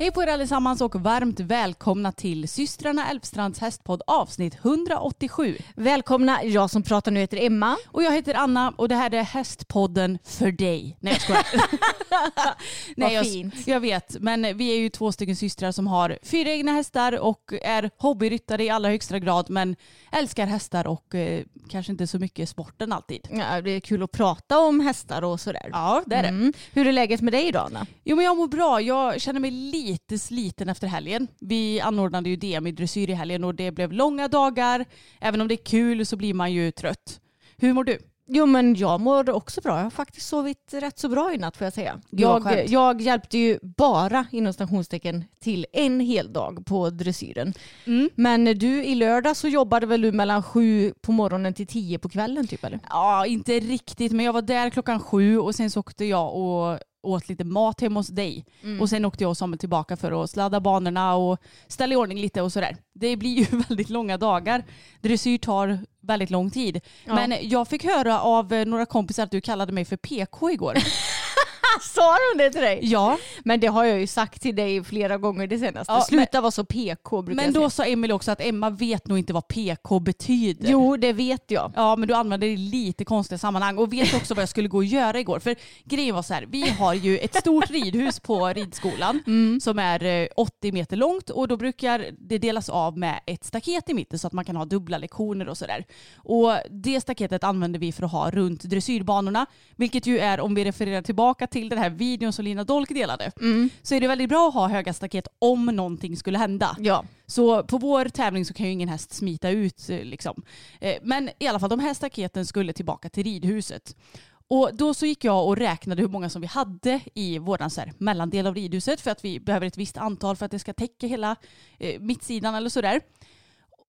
Hej på er allesammans och varmt välkomna till systrarna Älvstrands hästpodd avsnitt 187. Välkomna, jag som pratar nu heter Emma. Och jag heter Anna och det här är hästpodden för dig. Nej jag skojar. Nej, jag, fint. jag vet, men vi är ju två stycken systrar som har fyra egna hästar och är hobbyryttare i allra högsta grad men älskar hästar och eh, kanske inte så mycket sporten alltid. Ja, det är kul att prata om hästar och sådär. Ja, det är det. Mm. Hur är läget med dig idag Anna? Jo men jag mår bra. Jag känner mig lite sliten efter helgen. Vi anordnade ju DM i dressyr i helgen och det blev långa dagar. Även om det är kul så blir man ju trött. Hur mår du? Jo men jag mår också bra. Jag har faktiskt sovit rätt så bra i natt får jag säga. Jag, jag hjälpte ju bara inom stationstecken till en hel dag på dressyren. Mm. Men du i lördag så jobbade väl du mellan sju på morgonen till tio på kvällen typ eller? Ja, inte riktigt men jag var där klockan sju och sen så åkte jag och åt lite mat hemma hos dig. Och sen åkte jag och Samuel tillbaka för att sladda banorna och ställa i ordning lite och sådär. Det blir ju väldigt långa dagar. Dressyr tar väldigt lång tid. Ja. Men jag fick höra av eh, några kompisar att du kallade mig för PK igår. Sa de det till dig? ja, Men det har jag ju sagt till dig flera gånger det senaste. Ja, Sluta vara så PK brukar men jag då säga. sa Emil också att Emma vet nog inte vad PK betyder. Jo det vet jag. Ja men du använde det i lite konstiga sammanhang och vet också vad jag skulle gå och göra igår. För grejen var så här, vi har ju ett stort ridhus på ridskolan som är eh, 80 meter långt och då brukar det delas av med ett staket i mitten så att man kan ha dubbla lektioner och sådär. Och det staketet använder vi för att ha runt dressyrbanorna, vilket ju är om vi refererar tillbaka till den här videon som Lina Dolk delade, så är det väldigt bra att ha höga staket om någonting skulle hända. Ja. Så på vår tävling så kan ju ingen häst smita ut eh, liksom. Eh, Men i alla fall de här staketen skulle tillbaka till ridhuset. Och då så gick jag och räknade hur många som vi hade i våran så här mellandel av ridhuset för att vi behöver ett visst antal för att det ska täcka hela eh, mittsidan eller sådär.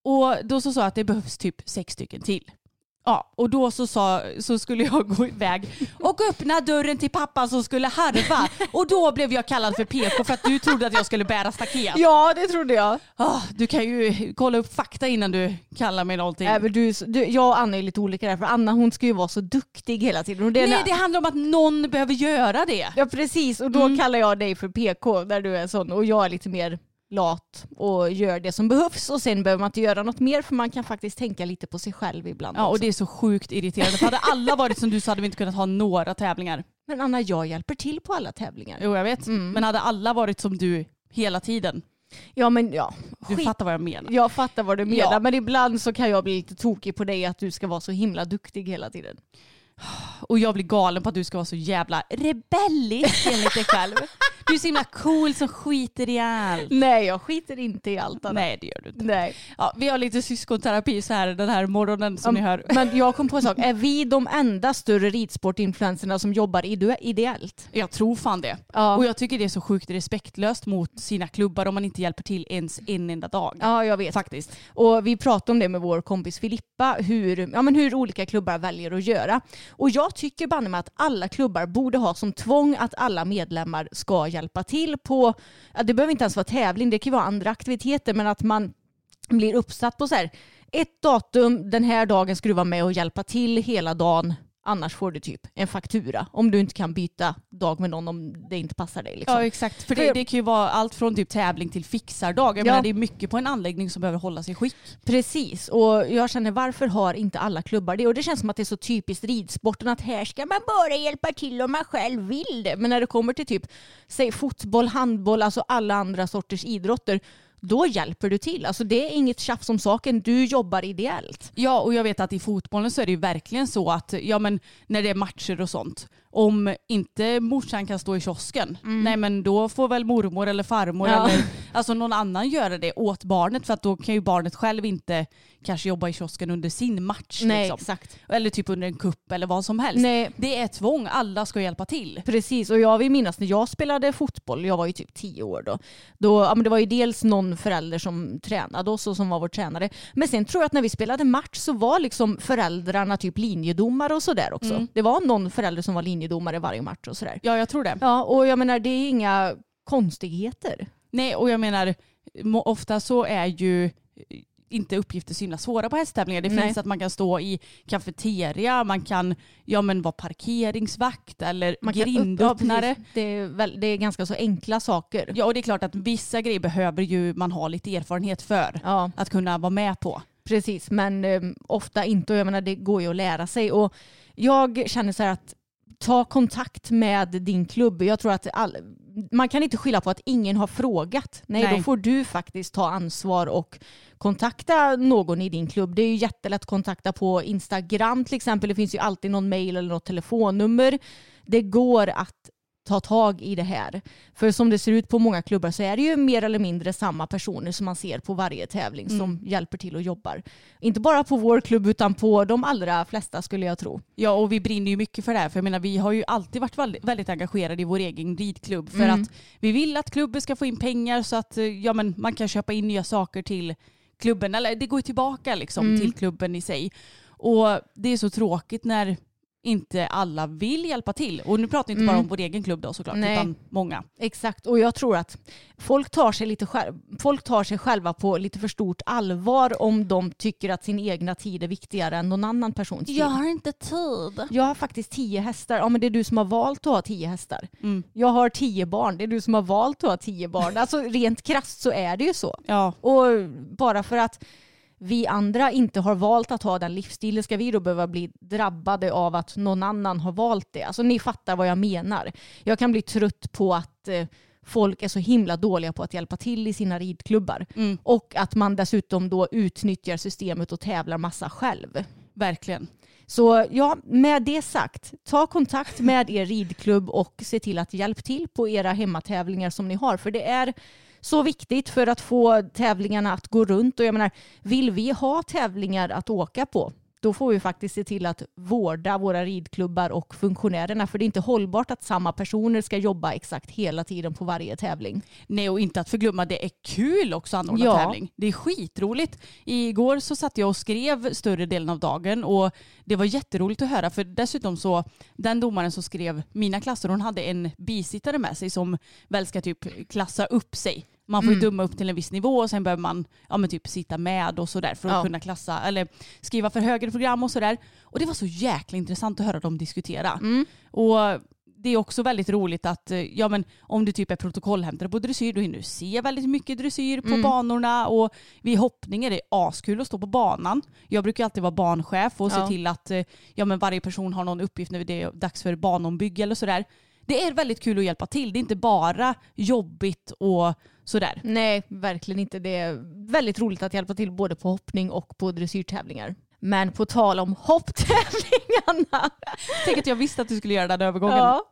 Och då så sa jag att det behövs typ sex stycken till. Ja, och då så, sa, så skulle jag gå iväg och öppna dörren till pappa som skulle harva. Och då blev jag kallad för PK för att du trodde att jag skulle bära staket. Ja det trodde jag. Ah, du kan ju kolla upp fakta innan du kallar mig någonting. Äh, men du, du, jag och Anna är lite olika där för Anna hon ska ju vara så duktig hela tiden. Och det Nej, när- det handlar om att någon behöver göra det. Ja precis och då kallar jag dig för PK där du är sån och jag är lite mer lat och gör det som behövs och sen behöver man inte göra något mer för man kan faktiskt tänka lite på sig själv ibland Ja, och också. det är så sjukt irriterande. För hade alla varit som du så hade vi inte kunnat ha några tävlingar. Men Anna jag hjälper till på alla tävlingar. Jo, jag vet. Men hade alla varit som du hela tiden. Ja men ja, Du skit. fattar vad jag menar. Jag fattar vad du menar Ja. men ibland så kan jag bli lite tokig på dig att du ska vara så himla duktig hela tiden. Och jag blir galen på att du ska vara så jävla rebellisk enligt dig själv. Du är så himla cool som skiter i allt. Nej jag skiter inte i allt Anna. Nej, det gör du inte. Nej. Ja, vi har lite syskonterapi så här den här morgonen som ni hör. Men jag kom på en sak, är vi de enda större ridsportinfluencerna som jobbar ide- ideellt? Jag tror fan det. Ja. Och jag tycker det är så sjukt respektlöst mot sina klubbar om man inte hjälper till ens en enda dag. Ja, jag vet. Faktiskt. Och vi pratade om det med vår kompis Filippa, hur, ja, men hur olika klubbar väljer att göra. Och jag tycker banne att alla klubbar borde ha som tvång att alla medlemmar ska hjälpa hjälpa till på, det behöver inte ens vara tävling, det kan vara andra aktiviteter, men att man blir uppsatt på så här ett datum, den här dagen ska du vara med och hjälpa till hela dagen. Annars får du typ en faktura om du inte kan byta dag med någon om det inte passar dig. Liksom. Ja exakt, för det, det kan ju vara allt från typ tävling till fixardag. Jag Ja. menar, det är mycket på en anläggning som behöver hållas i skick. Precis, och jag känner varför har inte alla klubbar det? Och det känns som att det är så typiskt ridsporten att här ska man bara hjälpa till om man själv vill det. Men när det kommer till typ säg fotboll, handboll, alltså alla andra sorters idrotter, då hjälper du till. Alltså det är inget tjafs om saken, du jobbar ideellt. Ja och jag vet att i fotbollen så är det ju verkligen så att ja, men när det är matcher och sånt om inte morsan kan stå i kiosken, nej men då får väl mormor eller farmor Mm. Ja. eller alltså någon annan göra det åt barnet för att då kan ju barnet själv inte kanske jobba i kiosken under sin match. Nej, liksom. exakt. Eller typ under en kupp eller vad som helst. Nej. Det är tvång, alla ska hjälpa till. Precis, och jag vill minnas när jag spelade fotboll, jag var ju typ tio år då, då ja, men det var ju dels någon förälder som tränade oss och som var vår tränare. Men sen tror jag att när vi spelade match så var liksom föräldrarna typ linjedomare och sådär också. Det var någon förälder som var linjedomare varje match och sådär. Ja jag tror det. Ja, och jag menar det är inga konstigheter. Nej och jag menar ofta så är ju inte uppgifter så himla svåra på hästtävlingar. Det Nej. finns att man kan stå i kafeteria, man kan ja, men vara parkeringsvakt eller Man upp- grindöppnare. precis. det, är väl, det är ganska så enkla saker. Ja och det är klart att vissa grejer behöver ju man ha lite erfarenhet för Ja. att kunna vara med på. Precis, men eh, ofta inte. Och jag menar, det går ju att lära sig. Och jag känner så här att ta kontakt med din klubb. Jag tror att all, man kan inte skylla på att ingen har frågat. Nej, Nej. då får du faktiskt ta ansvar och kontakta någon i din klubb. Det är ju jättelätt att kontakta på Instagram till exempel. Det finns ju alltid någon mail eller något telefonnummer. Det går att ta tag i det här. För som det ser ut på många klubbar så är det ju mer eller mindre samma personer som man ser på varje tävling som hjälper till och jobbar. Inte bara på vår klubb utan på de allra flesta skulle jag tro. Ja och vi brinner ju mycket för det här för jag menar vi har ju alltid varit väldigt, väldigt engagerade i vår egen ridklubb för Mm. att vi vill att klubben ska få in pengar så att eh, ja, men man kan köpa in nya saker till klubben eller det går ju tillbaka liksom Mm. till klubben i sig. Och det är så tråkigt när inte alla vill hjälpa till. Och nu pratar vi inte bara om vår egen klubb då såklart Mm. Nej. utan många. Exakt, och jag tror att folk tar, sig lite själv, folk tar sig själva på lite för stort allvar om de tycker att sin egna tid är viktigare än någon annan persons tid. inte tid. Jag har faktiskt tio hästar. Ja, men det är du som har valt att ha tio hästar. Mm. Jag har tio barn. Det är du som har valt att ha tio barn. Alltså rent krasst så är det ju så. Ja, Och bara för att vi andra inte har valt att ha den livsstilen ska vi då behöva bli drabbade av att någon annan har valt det. Alltså ni fattar vad jag menar. Jag kan bli trött på att eh, folk är så himla dåliga på att hjälpa till i sina ridklubbar. Mm. Och att man dessutom då utnyttjar systemet och tävlar massa själv. verkligen. Så ja, med det sagt, ta kontakt med er ridklubb och se till att hjälpa till på era hemmatävlingar som ni har. För det är så viktigt för att få tävlingarna att gå runt. Och jag menar, vill vi ha tävlingar att åka på, då får vi faktiskt se till att vårda våra ridklubbar och funktionärerna. För det är inte hållbart att samma personer ska jobba exakt hela tiden på varje tävling. Nej och inte att förglömma, det är kul också att anordna Ja. tävling. Det är skitroligt. Igår så satt jag och skrev större delen av dagen och det var jätteroligt att höra för dessutom så den domaren som skrev mina klasser hon hade en bisittare med sig som väl ska typ klassa upp sig. Man får ju döma upp till en viss nivå och sen behöver man ja, men typ sitta med och sådär för att Ja. kunna klassa eller skriva för högre program och sådär. Och det var så jäkla intressant att höra dem diskutera. Och det är också väldigt roligt att ja, men om du typ är protokollhämtare på dressyr då hinner du se väldigt mycket dressyr på banorna och vid hoppning är det askul att stå på banan. Jag brukar alltid vara banchef och se Ja. till att eh, ja, men varje person har någon uppgift när det är dags för banombygge eller sådär. Det är väldigt kul att hjälpa till. Det är inte bara jobbigt och sådär. Nej, verkligen inte. Det är väldigt roligt att hjälpa till både på hoppning och på dressyrtävlingar. Men på tal om hopptävlingarna. Tänk att jag visste att du skulle göra den övergången. Ja.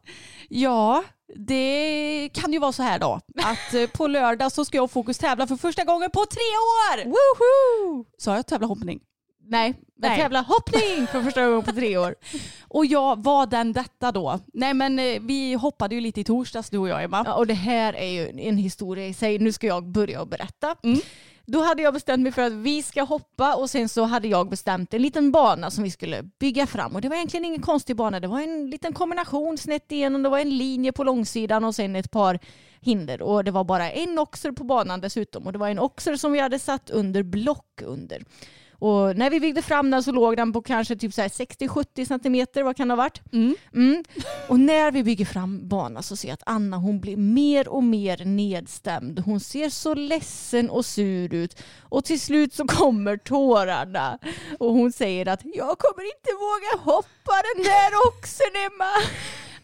Ja, det kan ju vara så här då. Att eh, på lördag så ska jag och Fokus tävla för första gången på tre år! Woohoo! Sa jag tävla hoppning? Nej, jag Nej. tävlar hoppning för första gången på tre år. Och jag var den detta då? Nej men eh, vi hoppade ju lite i torsdags du och jag Emma. Ja, och det här är ju en historia i sig. Nu ska jag börja att berätta. Mm. Då hade jag bestämt mig för att vi ska hoppa och sen så hade jag bestämt en liten bana som vi skulle bygga fram. Och det var egentligen ingen konstig bana. Det var en liten kombination snett igenom. Det var en linje på långsidan och sen ett par hinder. Och det var bara en oxer på banan dessutom. Och det var en oxer som vi hade satt under block under. Och när vi byggde fram den så låg den på kanske typ så här 60-70 centimeter, vad kan det ha varit? Mm. Mm. Och när vi bygger fram banan så ser jag att Anna hon blir mer och mer nedstämd. Hon ser så ledsen och sur ut. Och till slut så kommer tårarna. Och hon säger att jag kommer inte våga hoppa den där oxen Emma.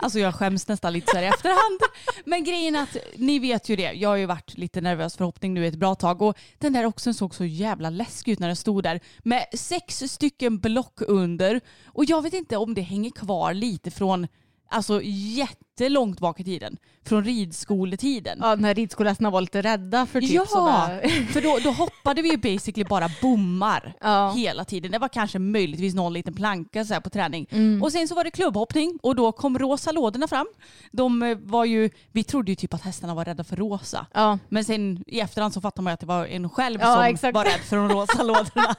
Alltså jag skäms nästan lite så här i efterhand. Men grejen är att ni vet ju det. Jag har ju varit lite nervös för hoppning nu ett bra tag och den där oxen såg så jävla läskig ut när den stod där med sex stycken block under. Och jag vet inte om det hänger kvar lite från alltså jättelångt bak i tiden. Från ridskoletiden. Ja, när ridskoläsarna var lite rädda för typ Ja, sådana... för då, då hoppade vi ju basically bara bommar Ja. hela tiden. Det var kanske möjligtvis någon liten planka så på träning. Mm. Och sen så var det klubbhoppning och då kom rosa lådorna fram. De eh, var ju, vi trodde ju typ att hästarna var rädda för rosa. Ja. Men sen i efterhand så fattar man ju att det var en själv Ja, som exakt. var rädd för de rosa lådorna.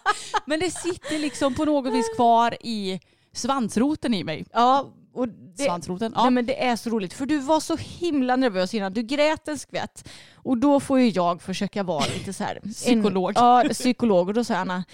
Men det sitter liksom på något vis kvar i svansroten i mig. ja och det, Svansroten? Nej, Ja. men det är så roligt för du var så himla nervös innan. Du grät en skvätt. Och då får ju jag försöka vara lite så här... Psykolog. En, ja, psykolog. Och då säger Anna,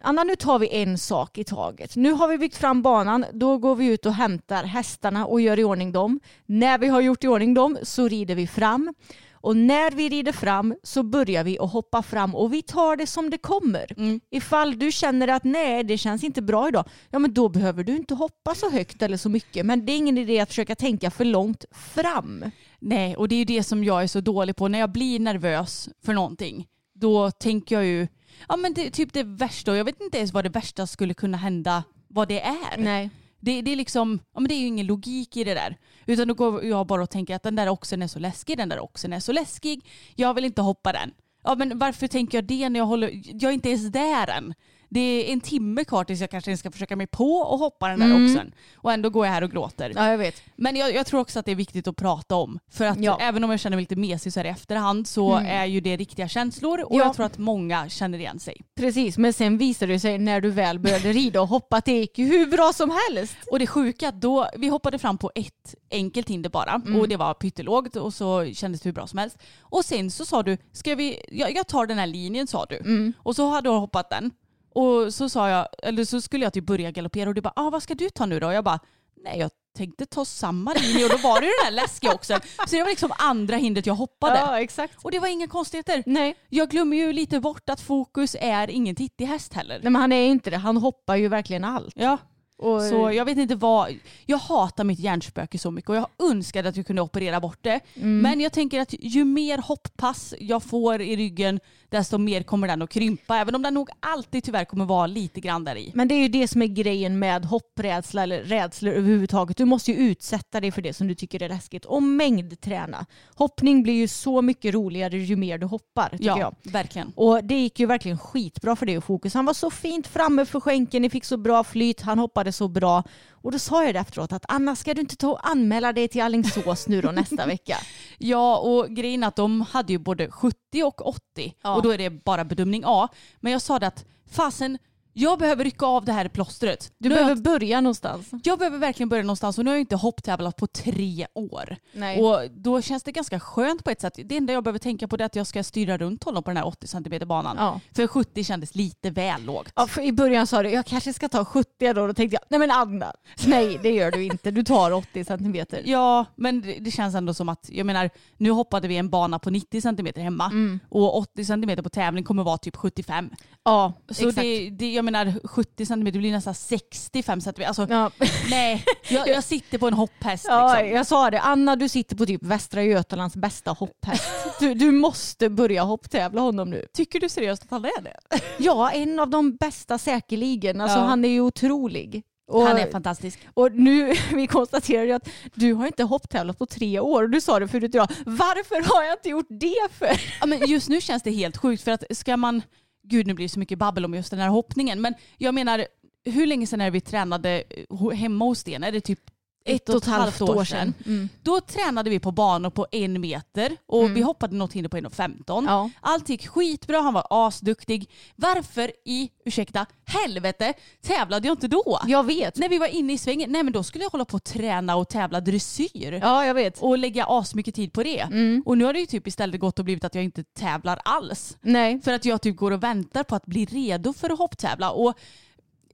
Anna nu tar vi en sak i taget. Nu har vi byggt fram banan. Då går vi ut och hämtar hästarna och gör i ordning dem. När vi har gjort i ordning dem så rider vi fram. Och när vi rider fram så börjar vi att hoppa fram och vi tar det som det kommer. Mm. Ifall du känner att nej, det känns inte bra idag, ja men då behöver du inte hoppa så högt eller så mycket. Men det är ingen idé att försöka tänka för långt fram. Nej, och det är ju det som jag är så dålig på. När jag blir nervös för någonting, då tänker jag ju, ja men det är typ det värsta, och jag vet inte ens vad det värsta skulle kunna hända, vad det är. Nej. Det, det, är liksom, ja, men det är ju ingen logik i det där. Utan då går jag bara och tänker att den där oxen är så läskig, den där oxen är så läskig, jag vill inte hoppa den. Ja men varför tänker jag det när jag håller, jag är inte ens där än. Det är en timme kvar tills jag kanske ska försöka mig på och hoppa den där Mm. oxen. Och ändå går jag här och gråter. Ja, jag vet. Men jag, jag tror också att det är viktigt att prata om. För att Ja. även om jag känner mig lite mesig så här i efterhand så Mm. är ju det riktiga känslor och Ja. jag tror att många känner igen sig. Precis, men sen visade det sig när du väl började rida och hoppa att det gick hur bra som helst. Och det sjuka då, vi hoppade fram på ett enkelt hinder bara Mm. och det var pyttelågt och så kändes det hur bra som helst. Och sen så sa du, ska vi, jag, jag tar den här linjen sa du. Mm. Och så hade du hoppat den. Och så sa jag, eller så skulle jag typ börja galoppera och du bara, ah, vad ska du ta nu då? Och jag bara, nej jag tänkte ta samma linje och då var det ju den där läskiga också. Så det var liksom andra hindret jag hoppade. exakt. Och det var inga konstigheter. Nej. Jag glömmer ju lite bort att fokus är ingen tittig häst heller. Nej, men han är inte det. Han hoppar ju verkligen allt. Ja, Och, så jag vet inte vad. Jag hatar mitt hjärnspöke så mycket och jag önskade att jag kunde operera bort det. Mm. Men jag tänker att ju mer hopppass jag får i ryggen desto mer kommer den att krympa. Även om den nog alltid tyvärr kommer vara lite grann där i. Men det är ju det som är grejen med hopprädsla eller rädslor överhuvudtaget. Du måste ju utsätta dig för det som du tycker är läskigt och mängdträna. Hoppning blir ju så mycket roligare ju mer du hoppar tycker Ja, jag. verkligen. Och det gick ju verkligen skitbra för dig och Fokus. Han var så fint framme för skänken, ni fick så bra flyt, han hoppade så bra. Och då sa jag det efteråt att Anna ska du inte ta och anmäla dig till Alingsås nu då nästa vecka? Ja, och grejen att de hade ju både 70 och 80 Ja. och då är det bara bedömning A. Men jag sa det att fasen, jag behöver rycka av det här plåstret. Du Nu har jag behöver börja någonstans. Jag behöver verkligen börja någonstans och nu har jag inte hopptävlat på tre år. Nej. Och då känns det ganska skönt på ett sätt. Det enda jag behöver tänka på är att jag ska styra runt honom på den här 80 cm banan. Ja. För 70 kändes lite väl lågt. Ja, I början sa du jag kanske ska ta 70 då. Då tänkte jag, nej men Anna, nej det gör du inte. Du tar 80 centimeter. Ja, men det, det känns ändå som att, jag menar, nu hoppade vi en bana på 90 cm hemma Mm. och 80 cm på tävling kommer vara typ 75. Ja, Så exakt. det, det, jag menar 70 cm blir nästan 65 cm. Alltså, Ja. nej, jag, jag sitter på en hopphäst Ja, liksom. jag sa det. Anna, du sitter på typ Västra Götalands bästa hopphäst. Du, du måste börja hopptävla honom nu. Tycker du seriöst att han är det? Ja, en av de bästa säkerligen. Alltså, Ja. Han är ju otrolig. Och, Han är fantastisk. och nu, vi konstaterar ju att du har inte hopptävlat på tre år. Och du sa det förut idag. Varför har jag inte gjort det för? Ja, men just nu känns det helt sjukt för att ska man, gud nu blir det så mycket babbel om just den här hoppningen, men jag menar hur länge sedan är det vi tränade eh, hemma hos Sten? Är det typ ett och ett halvt år sedan. Mm. Då tränade vi på banor på en meter och Mm. vi hoppade något hinder på 1,15. Ja. Allt gick skitbra, han var asduktig. Varför i, ursäkta, helvete tävlade jag inte då? Jag vet. När vi var inne i svängen, nej men då skulle jag hålla på och träna och tävla dressyr. Ja, jag vet. Och lägga asmycket tid på det. Mm. Och nu har det ju typ istället gått och blivit att jag inte tävlar alls. Nej. För att jag typ går och väntar på att bli redo för att hopptävla. Och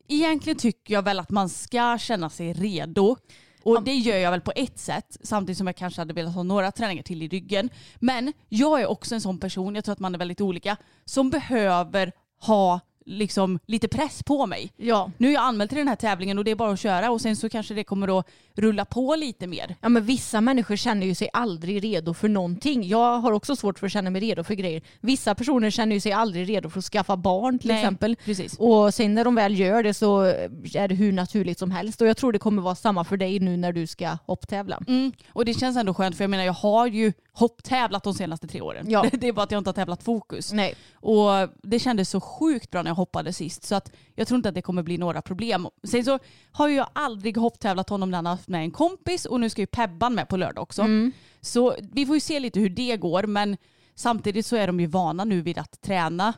egentligen tycker jag väl att man ska känna sig redo. Och det gör jag väl på ett sätt, samtidigt som jag kanske hade velat ha några träningar till i ryggen. Men jag är också en sån person, jag tror att man är väldigt olika, som behöver ha liksom lite press på mig. Ja. Nu är jag anmäld till den här tävlingen och det är bara att köra och sen så kanske det kommer att rulla på lite mer. Ja men vissa människor känner ju sig aldrig redo för någonting. Jag har också svårt för att känna mig redo för grejer. Vissa personer känner ju sig aldrig redo för att skaffa barn till Nej, exempel. Precis. Och sen när de väl gör det så är det hur naturligt som helst. Och jag tror det kommer vara samma för dig nu när du ska hopptävla. Mm. Och det känns ändå skönt för jag menar jag har ju hopptävlat de senaste tre åren. Ja. Det är bara att jag inte har tävlat fokus. Nej. Och det kändes så sjukt bra när jag hoppade sist så att jag tror inte att det kommer bli några problem. Sen så har jag aldrig hopptävlat honom när han har haft med en kompis och nu ska ju Pebban med på lördag också. Mm. Så vi får ju se lite hur det går men samtidigt så är de ju vana nu vid att träna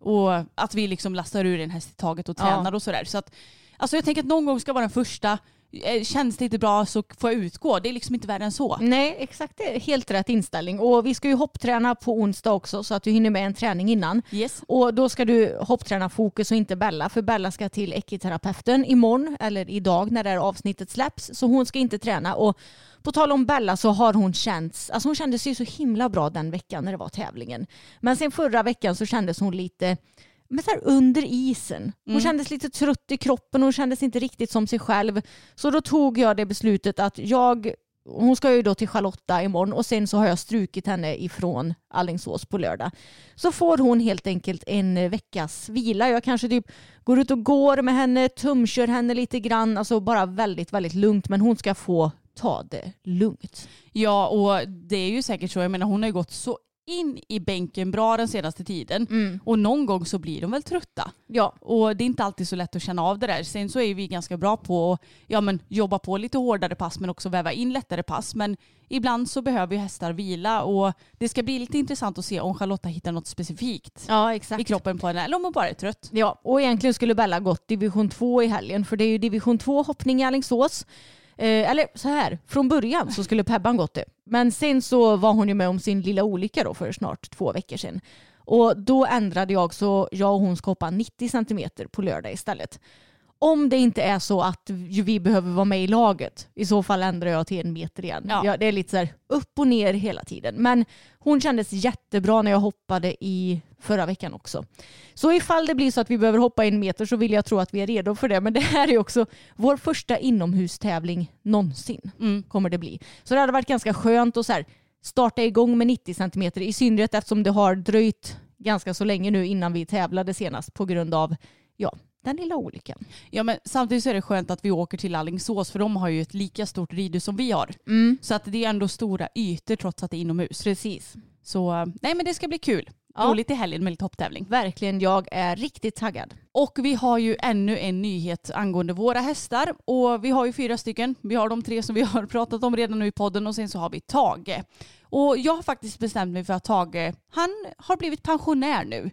och att vi liksom lastar ur en häst i taget och Ja. tränar och sådär. Så att, alltså jag tänker att någon gång ska vara den första. Eh, Känns det inte bra så får jag utgå. Det är liksom inte värre än så. Nej, exakt. Det är helt rätt inställning. Och vi ska ju hoppträna på onsdag också så att du hinner med en träning innan. Yes. Och då ska du hoppträna fokus och inte Bella för Bella ska till ekiterapeuten imorgon eller idag när det här avsnittet släpps. Så hon ska inte träna. Och på tal om Bella så har hon känts, alltså hon kände sig så himla bra den veckan när det var tävlingen. Men sen förra veckan så kändes hon lite men så här under isen. Hon Mm. kändes lite trött i kroppen och hon kändes inte riktigt som sig själv. Så då tog jag det beslutet att jag hon ska ju då till Charlotta imorgon och sen så har jag strukit henne ifrån Allingsås på lördag. Så får hon helt enkelt en veckas vila. Jag kanske typ går ut och går med henne, tumkör henne lite grann, alltså bara väldigt, väldigt lugnt. Men hon ska få ta det lugnt. Ja, och det är ju säkert så. Jag menar hon har ju gått så in i bänken bra den senaste tiden. Och någon gång så blir de väl trötta. Ja, Och det är inte alltid så lätt att känna av det där. Sen så är vi ganska bra på att ja, men, jobba på lite hårdare pass men också väva in lättare pass. Men ibland så behöver ju hästar vila och det ska bli lite intressant att se om Charlotta hittar något specifikt ja i kroppen på henne eller om hon bara är trött. Ja, och egentligen skulle Bella gått division 2 i helgen för det är ju division 2 hoppning i Alingsås. Eh, eller så här, från början så skulle Pebban gått det. Men sen så var hon ju med om sin lilla olycka då för snart två veckor sedan. Och då ändrade jag så jag och hon ska hoppa 90 centimeter på lördag istället. Om det inte är så att vi behöver vara med i laget, i så fall ändrar jag till en meter igen. Ja. Ja, det är lite så här upp och ner hela tiden. Men hon kändes jättebra när jag hoppade i förra veckan också. Så ifall det blir så att vi behöver hoppa en meter så vill jag tro att vi är redo för det. Men det här är också vår första inomhustävling någonsin. Mm. Kommer det bli. Så det hade varit ganska skönt att så här, starta igång med 90 centimeter. I synnerhet eftersom det har dröjt ganska så länge nu innan vi tävlade senast på grund av ja, den lilla olyckan. Ja, men samtidigt så är det skönt att vi åker till Allingsås för de har ju ett lika stort ridhus som vi har. Så att det är ändå stora ytor trots att det är inomhus. Precis. Så nej men det ska bli kul. Ja. Roligt i helgen med lite hopptävling. Verkligen, jag är riktigt taggad. Och vi har ju ännu en nyhet angående våra hästar. Och vi har ju fyra stycken. Vi har de tre som vi har pratat om redan nu i podden och sen så har vi Tage. Och jag har faktiskt bestämt mig för att Tage, han har blivit pensionär nu.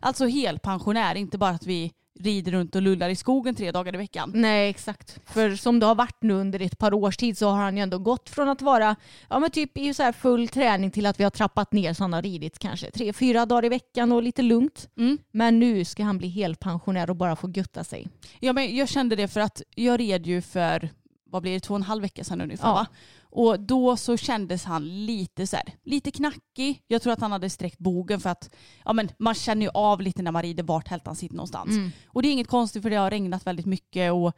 Alltså helpensionär, inte bara att vi rider runt och lullar i skogen tre dagar i veckan. Nej, exakt. För som det har varit nu under ett par års tid så har han ju ändå gått från att vara ja, men typ i så här full träning till att vi har trappat ner så han har ridit kanske tre, fyra dagar i veckan och lite lugnt. Mm. Men nu ska han bli helpensionär och bara få gutta sig. Ja, men jag kände det för att jag red ju för, vad blir det, två och en halv vecka sedan ungefär Ja. va? Och då så kändes han lite så här, lite knackig. Jag tror att han hade sträckt bogen för att ja, men man känner ju av lite när man rider vart hältan sitter någonstans. Mm. Och det är inget konstigt för det har regnat väldigt mycket och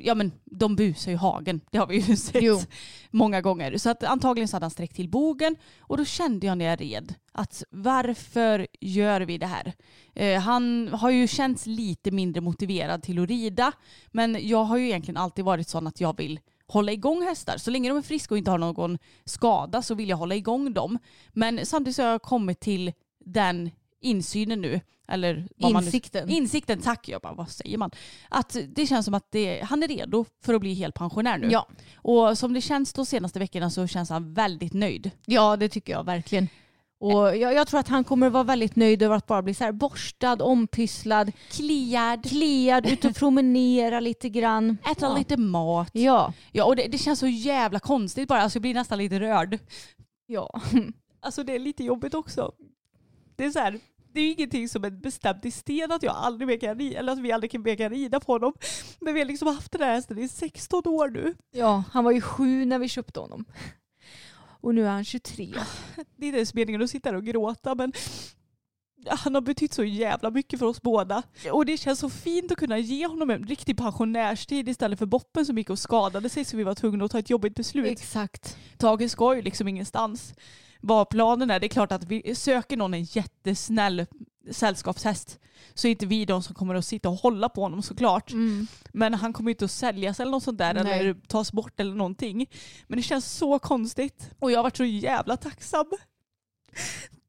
ja, men de busar ju hagen. Det har vi ju sett Jo. många gånger. Så att antagligen så hade han sträckt till bogen och då kände jag när jag red att varför gör vi det här? Eh, han har ju känts lite mindre motiverad till att rida men jag har ju egentligen alltid varit sån att jag vill hålla igång hästar. Så länge de är friska och inte har någon skada så vill jag hålla igång dem. Men samtidigt så har jag kommit till den insynen nu. Eller man nu- Insikten. Insikten, tack. Jag bara, vad säger man? Att det känns som att det, han är redo för att bli helt pensionär nu. Ja. Och som det känns de senaste veckorna så känns han väldigt nöjd. ja, det tycker jag verkligen. Och jag, jag tror att han kommer vara väldigt nöjd över att bara bli så här borstad, ompysslad, kliad, kliad ut och promenera lite grann. Äta ja. lite mat. Ja. Ja, och det, det känns så jävla konstigt bara. Alltså, jag blir nästan lite rörd. ja. Alltså det är lite jobbigt också. Det är så här, det är ju ingenting som är bestämt i sten att jag aldrig mer kan rida, eller att vi aldrig mer kan rida på honom. Men vi har liksom haft den här hästen i 16 år nu. ja, han var ju sju när vi köpte honom. Och nu är han 23. Det är inte ens meningen att sitta här och gråta men han har betytt så jävla mycket för oss båda. Och det känns så fint att kunna ge honom en riktig pensionärstid istället för Boppen som gick och skadade sig så vi var tvungna att ta ett jobbigt beslut. Exakt. Tage ska ju liksom ingenstans. Vad planen är, det är klart att vi söker någon en jättesnäll sällskapshäst så är inte vi de som kommer att sitta och hålla på honom såklart. Mm. Men han kommer inte att säljas eller något sånt där Nej. eller tas bort eller någonting. Men det känns så konstigt och jag har varit så jävla tacksam.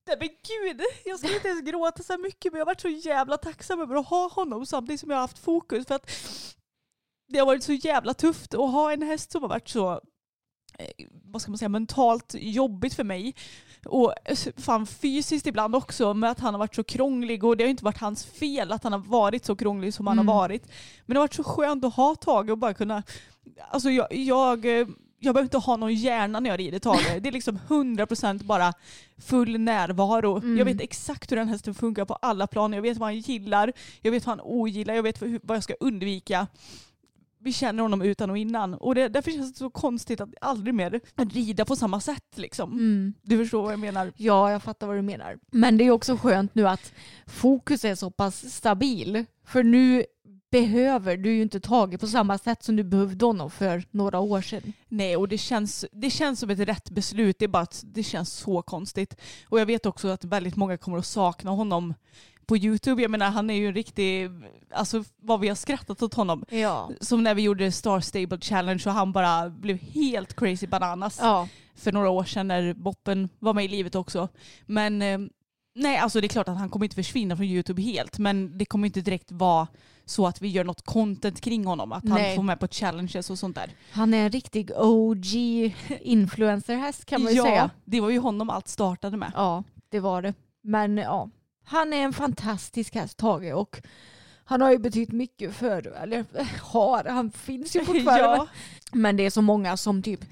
Nej men gud, jag ska inte ens gråta så mycket men jag har varit så jävla tacksam över att ha honom samtidigt som jag har haft fokus för att det har varit så jävla tufft att ha en häst som har varit så vad ska man säga, mentalt jobbigt för mig. Och eh, fan fysiskt ibland också med att han har varit så krånglig och det har inte varit hans fel att han har varit så krånglig som han Mm. har varit. Men det har varit så skönt att ha Tage och bara kunna, alltså jag, jag, eh, jag behöver inte ha någon hjärna när jag rider Tage. Det är liksom 100% bara full närvaro. Mm. Jag vet exakt hur den hästen funkar på alla plan. Jag vet vad han gillar, jag vet vad han ogillar, jag vet vad jag ska undvika vi känner honom utan och innan. Och det, därför känns det så konstigt att aldrig mer rida på samma sätt. Liksom. Mm. Du förstår vad jag menar? Ja, jag fattar vad du menar. Men det är också skönt nu att fokus är så pass stabil. För nu behöver du ju inte Tage på samma sätt som du behövde honom för några år sedan. Nej, och det känns, det känns som ett rätt beslut. Det är bara att det känns så konstigt. Och jag vet också att väldigt många kommer att sakna honom på YouTube. Jag menar, han är ju en riktig, alltså vad vi har skrattat åt honom. Ja. Som när vi gjorde Star Stable Challenge och han bara blev helt crazy bananas. Ja. för några år sedan när Boppen var med i livet också. Men eh, nej, alltså det är klart att han kommer inte försvinna från YouTube helt. Men det kommer inte direkt vara så att vi gör något content kring honom. Att han Nej. får med på challenges och sånt där. Han är en riktig OG influencerhäst kan man ju ja, säga. det var ju honom allt startade med. Ja, det var det. Men ja, han är en fantastisk häst Tage och han har ju betytt mycket för, eller har, han finns ju fortfarande. ja, Men det är så många som typ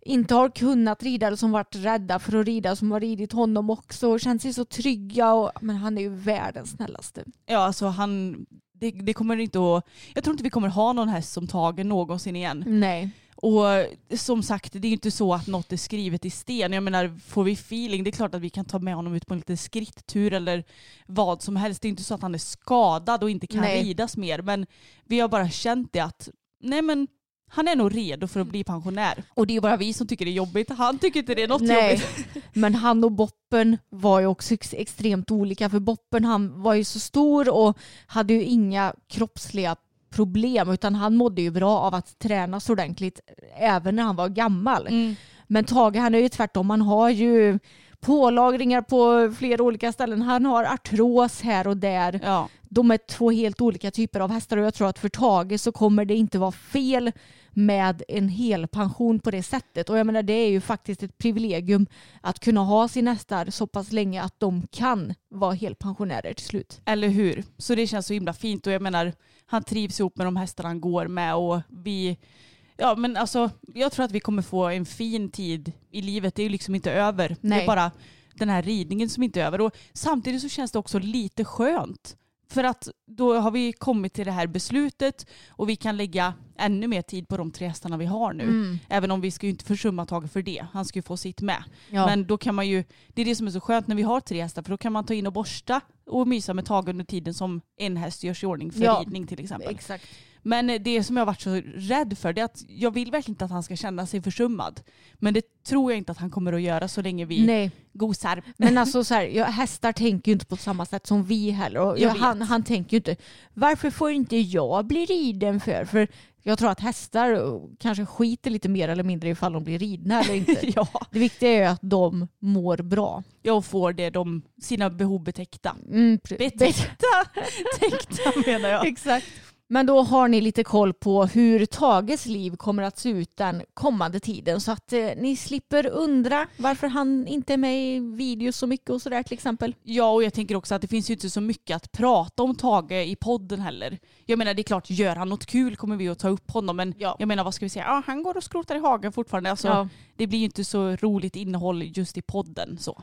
inte har kunnat rida eller som varit rädda för att rida som har ridit honom också och känt sig så trygga. Och, men han är ju världens snällaste. ja, alltså han, det, det kommer inte att, jag tror inte vi kommer ha någon häst som Tage någonsin igen. Nej. Och som sagt, det är ju inte så att något är skrivet i sten. Jag menar, får vi feeling, det är klart att vi kan ta med honom ut på en liten skritttur eller vad som helst. Det är inte så att han är skadad och inte kan Nej. ridas mer. Men vi har bara känt det att, nej men han är nog redo för att bli pensionär. Och det är bara vi som tycker det är jobbigt. Han tycker inte det är något Nej. jobbigt. Men han och Boppen var ju också ex- extremt olika. För Boppen han var ju så stor och hade ju inga kroppsliga problem utan han mådde ju bra av att tränas ordentligt även när han var gammal. Mm. Men Tage han är ju tvärtom. Han har ju pålagringar på flera olika ställen. Han har artros här och där. Ja. De är två helt olika typer av hästar och jag tror att för Tage så kommer det inte vara fel med en hel pension på det sättet. Och jag menar det är ju faktiskt ett privilegium att kunna ha sina hästar så pass länge att de kan vara helpensionärer till slut. Eller hur? Så det känns så himla fint och jag menar han trivs ihop med de hästar han går med och vi Ja men alltså jag tror att vi kommer få en fin tid i livet. Det är ju liksom inte över. Det Nej. är bara den här ridningen som inte är över. Och samtidigt så känns det också lite skönt. För att då har vi kommit till det här beslutet och vi kan lägga ännu mer tid på de tre hästarna vi har nu. Även om vi ska ju inte försumma Tage för det. Han ska ju få sitt med. Ja. Men då kan man ju, det är det som är så skönt när vi har tre hästar för då kan man ta in och borsta och mysa med Tage under tiden som en häst görs i ordning för Ja. ridning till exempel. Exakt. Men det som jag har varit så rädd för det är att jag vill verkligen inte att han ska känna sig försummad. Men det tror jag inte att han kommer att göra så länge vi Nej, gosar. men alltså så här, ja, hästar tänker ju inte på samma sätt som vi heller. Och Jag ja, han, han tänker ju inte, varför får inte jag bli riden för? För Jag tror att hästar kanske skiter lite mer eller mindre ifall de blir ridna eller inte. ja. Det viktiga är ju att de mår bra. Jag får det de, sina behov betäckta. Mm, Betäckta? Täckta menar jag. Exakt. Men då har ni lite koll på hur Tages liv kommer att se ut den kommande tiden så att eh, ni slipper undra varför han inte är med i videos så mycket och sådär till exempel. Ja, och jag tänker också att det finns ju inte så mycket att prata om Tage i podden heller. Jag menar det är klart, gör han något kul kommer vi att ta upp honom. Men Ja. jag menar vad ska vi säga? Ja, han går och skrotar i hagen fortfarande. Alltså, Ja. Det blir ju inte så roligt innehåll just i podden. så.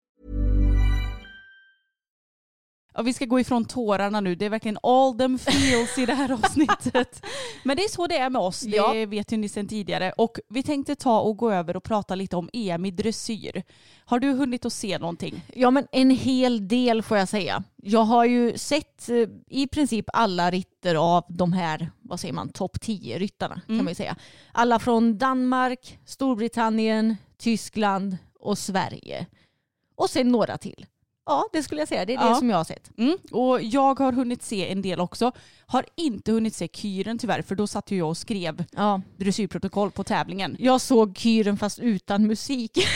Ja, vi ska gå ifrån tårarna nu. Det är verkligen all them feels i det här avsnittet. Men det är så det är med oss. Det Ja. vet ju ni sedan tidigare. Och vi tänkte ta och gå över och prata lite om EM i dressyr. Har du hunnit att se någonting? Ja men en hel del får jag säga. Jag har ju sett eh, i princip alla ritter av de här, vad säger man, topp 10 ryttarna kan man ju säga. Alla från Danmark, Storbritannien, Tyskland och Sverige. Och sen några till. Ja det skulle jag säga, det är det Ja. som jag har sett. Mm. Och jag har hunnit se en del också. Har inte hunnit se kyren tyvärr för då satt ju jag och skrev Ja. dressyrprotokoll på tävlingen. Jag såg kyren fast utan musik.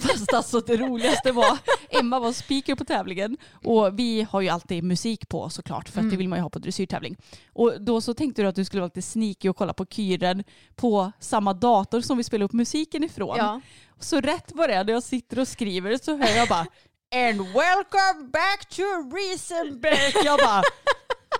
Fast alltså det roligaste var, Emma var speaker på tävlingen och vi har ju alltid musik på såklart för att det vill man ju ha på dressyrtävling. Och då så tänkte du att du skulle vara lite sneaky och kolla på kyren på samma dator som vi spelar upp musiken ifrån. Ja. Så rätt vad det är när jag sitter och skriver så hör jag bara And welcome back to Riesenbeck. Jag bara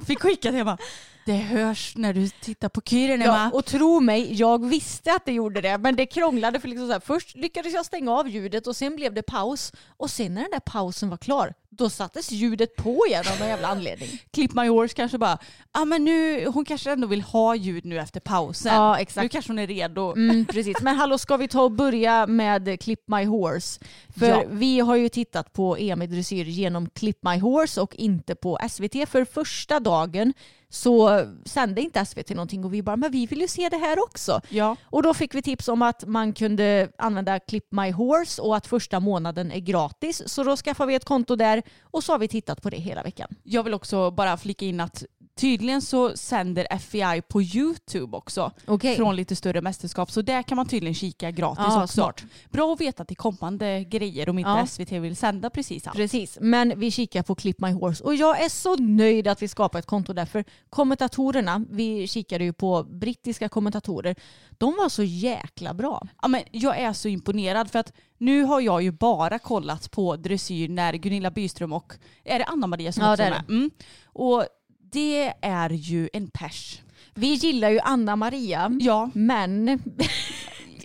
fick skicka till bara, Det hörs när du tittar på kyren Emma. Ja, och tro mig, jag visste att det gjorde det. Men det krånglade för liksom så här, först lyckades jag stänga av ljudet och sen blev det paus. Och sen när den där pausen var klar, då sattes ljudet på igen av någon jävla anledning. Clip My Horse kanske bara, ah, men nu, hon kanske ändå vill ha ljud nu efter pausen. Ja, exakt. Nu kanske hon är redo. Mm, precis. Men hallå, ska vi ta och börja med Clip My Horse? För Ja. vi har ju tittat på EM i dressyr genom Clip My Horse och inte på SVT. För första dagen så sände inte SVT någonting och vi bara, men vi vill ju se det här också. Ja. Och då fick vi tips om att man kunde använda Clip My Horse och att första månaden är gratis. Så då skaffade vi ett konto där och så har vi tittat på det hela veckan. Jag vill också bara flika in att tydligen så sänder FEI på YouTube också Okej. från lite större mästerskap. Så där kan man tydligen kika gratis Ja, också. smart. Bra att veta till kommande grejer om inte Ja. SVT vill sända precis allt. Precis, men vi kikar på Clip My Horse och jag är så nöjd att vi skapar ett konto där för kommentatorerna, vi kikade ju på brittiska kommentatorer, de var så jäkla bra. Ja, men jag är så imponerad för att nu har jag ju bara kollat på dressyr när Gunilla Byström och är det Anna-Maria som Ja, också är med? Mm. Och det är ju en pers. Vi gillar ju Anna-Maria, Ja, men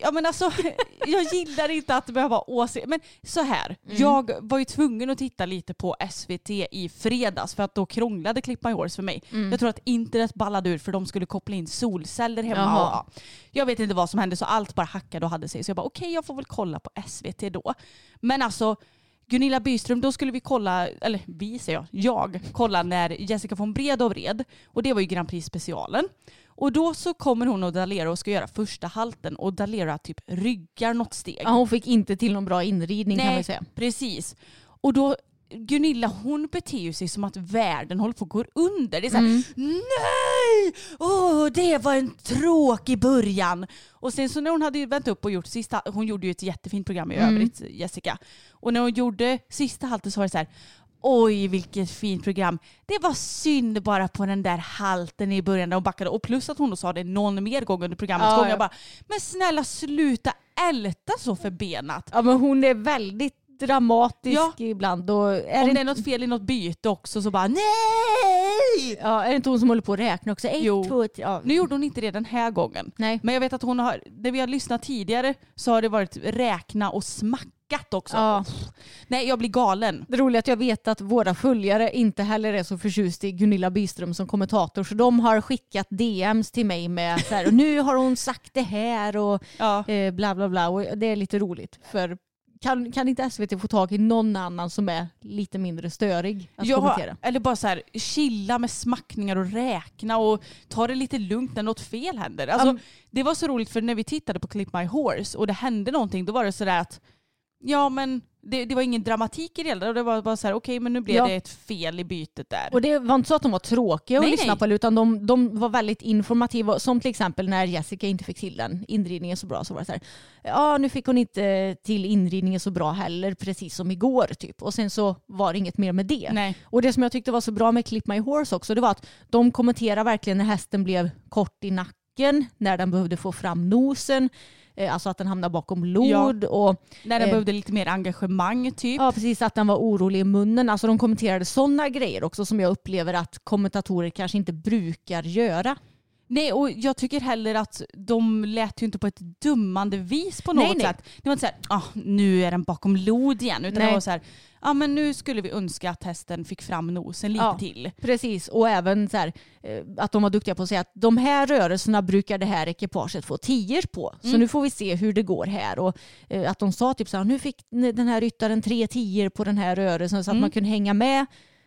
ja men alltså jag gillar inte att behöva åse. Men så här, Mm. jag var ju tvungen att titta lite på SVT i fredags för att då krånglade Clip My Horse för mig. Mm. Jag tror att internet ballade ur för de skulle koppla in solceller hemma. Och, ja, jag vet inte vad som hände så allt bara hackade och hade sig. Så jag bara okej jag får väl kolla på SVT då. Men alltså Gunilla Byström, då skulle vi kolla, eller vi säger jag, jag kolla när Jessica von Bredow red. Och det var ju Grand Prix specialen. Och då så kommer hon och Dalera och ska göra första halten och Dalera typ ryggar något steg. ja, hon fick inte till någon bra inridning kan man säga. precis. Och då Gunilla hon beter ju sig som att världen håller på att gå under. Det är såhär, Mm. nej! Åh, det var en tråkig början. Och sen så när hon hade vänt upp och gjort sista, hon gjorde ju ett jättefint program i Mm. övrigt, Jessica. Och när hon gjorde sista halten så var det så här, oj vilket fint program. Det var synd bara på den där halten i början när hon backade. Och plus att hon då sa det någon mer gång under programmets Ja, gång. ja. Jag bara, men snälla sluta älta så förbenat. Ja men hon är väldigt dramatisk Ja. ibland. Och är, Om det det är något fel i något byte också så bara nej! ja, är det inte hon som håller på att räkna också? Ett, Jo. två, tre. Ja. Nu gjorde hon inte det den här gången. Nej. Men jag vet att hon har, när vi har lyssnat tidigare så har det varit räkna och smackat också. Ja. Nej jag blir galen. Det roliga är att jag vet att våra följare inte heller är så förtjust i Gunilla Byström som kommentator så de har skickat DMs till mig med så här, och nu har hon sagt det här och Ja. eh, bla bla bla och det är lite roligt för kan, kan inte SVT få tag i någon annan som är lite mindre störig att Ja, kommentera? eller bara så här, chilla med smackningar och räkna och ta det lite lugnt när något fel händer. Alltså, Um, det var så roligt för när vi tittade på Clip My Horse och det hände någonting då var det sådär att ja men det, det var ingen dramatik i det hela. Det var bara så här okej men nu blev Ja. det ett fel i bytet där. Och det var inte så att de var tråkiga att Nej, lyssna nej. på utan de, de var väldigt informativa. Som till exempel när Jessica inte fick till den inridningen så bra så var det så här. Ja nu fick hon inte till inridningen så bra heller precis som igår typ. Och sen så var det inget mer med det. Nej. Och det som jag tyckte var så bra med Clip My Horse också det var att de kommenterar verkligen när hästen blev kort i nacken, när den behövde få fram nosen, alltså att den hamnade bakom lod och När den Eh. behövde lite mer engagemang typ. Ja precis, att den var orolig i munnen. Alltså de kommenterade sådana grejer också som jag upplever att kommentatorer kanske inte brukar göra. Nej och jag tycker heller att de lät ju inte på ett dummande vis på något Nej, nej. sätt. Det var inte såhär, ah, nu är den bakom lod igen. Utan Nej. det var så här, ah, men nu skulle vi önska att hästen fick fram nosen lite Ja. till. Precis, och även så här, eh, att de var duktiga på att säga att de här rörelserna brukar det här ekipaget få tior på. Så Mm. nu får vi se hur det går här. Och eh, att de sa typ så här, nu fick den här ryttaren tre tior på den här rörelsen så att Mm. man kunde hänga med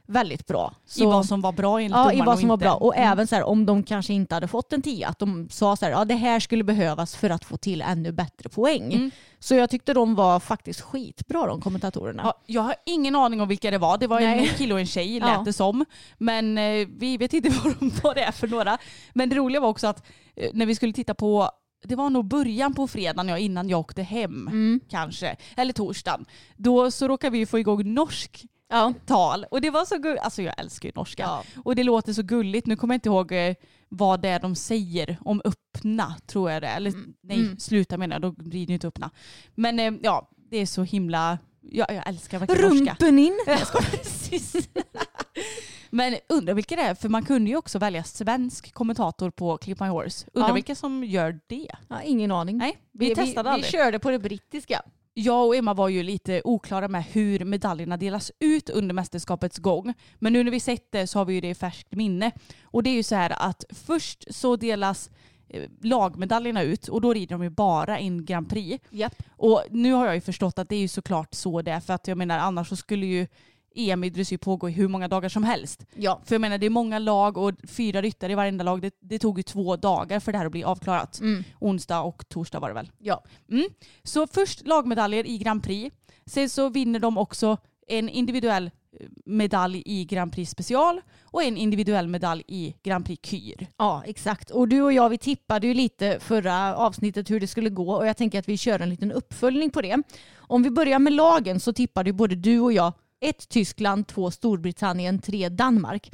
väldigt bra. Så, I vad som var bra enligt Ja, i vad som var bra. Och Mm. även så här, om de kanske inte hade fått en tia, att de sa så här, ja det här skulle behövas för att få till ännu bättre poäng. Mm. Så jag tyckte de var faktiskt skitbra de kommentatorerna. Ja, jag har ingen aning om vilka det var. Det var en Nej. kille och en tjej lät Ja. det som. Men eh, vi vet inte vad, de, vad det är för några. Men det roliga var också att eh, när vi skulle titta på det var nog början på fredagen ja, innan jag åkte hem Mm. kanske. Eller torsdagen. Då så råkade vi få igång norsk Ja. tal. Och det var så gulligt. Alltså jag älskar ju norska. Ja. Och det låter så gulligt. Nu kommer jag inte ihåg eh, vad det är de säger om öppna tror jag det är. Eller nej, Mm. sluta menar jag. Då blir det ju inte öppna. Men eh, ja, det är så himla... Ja, jag älskar verkligen norska. Rumpen in. Precis. Men undrar vilka det är, för man kunde ju också välja svensk kommentator på Clip My Horse. Undrar Ja. vilka som gör det? Ja, ingen aning. Nej, vi, testade vi, aldrig. vi körde på det brittiska. Jag och Emma var ju lite oklara med hur medaljerna delas ut under mästerskapets gång. Men nu när vi sett det så har vi ju det i färskt minne. Och det är ju så här att först så delas eh, lagmedaljerna ut och då rider de ju bara in Grand Prix. Japp. Och nu har jag ju förstått att det är ju såklart så det är för att jag menar annars så skulle ju EM i dressyr pågå i hur många dagar som helst. Ja. För jag menar det är många lag och fyra ryttare i varenda lag. Det, det tog ju två dagar för det här att bli avklarat. Mm. Onsdag och torsdag var det väl. Ja. Mm. Så först lagmedaljer i Grand Prix. Sen så vinner de också en individuell eh, medalj i Grand Prix special och en individuell medalj i Grand Prix Kyr. ja, exakt. Och du och jag vi tippade ju lite förra avsnittet hur det skulle gå och jag tänker att vi kör en liten uppföljning på det. Om vi börjar med lagen så tippade ju både du och jag ett Tyskland, två Storbritannien, tre Danmark.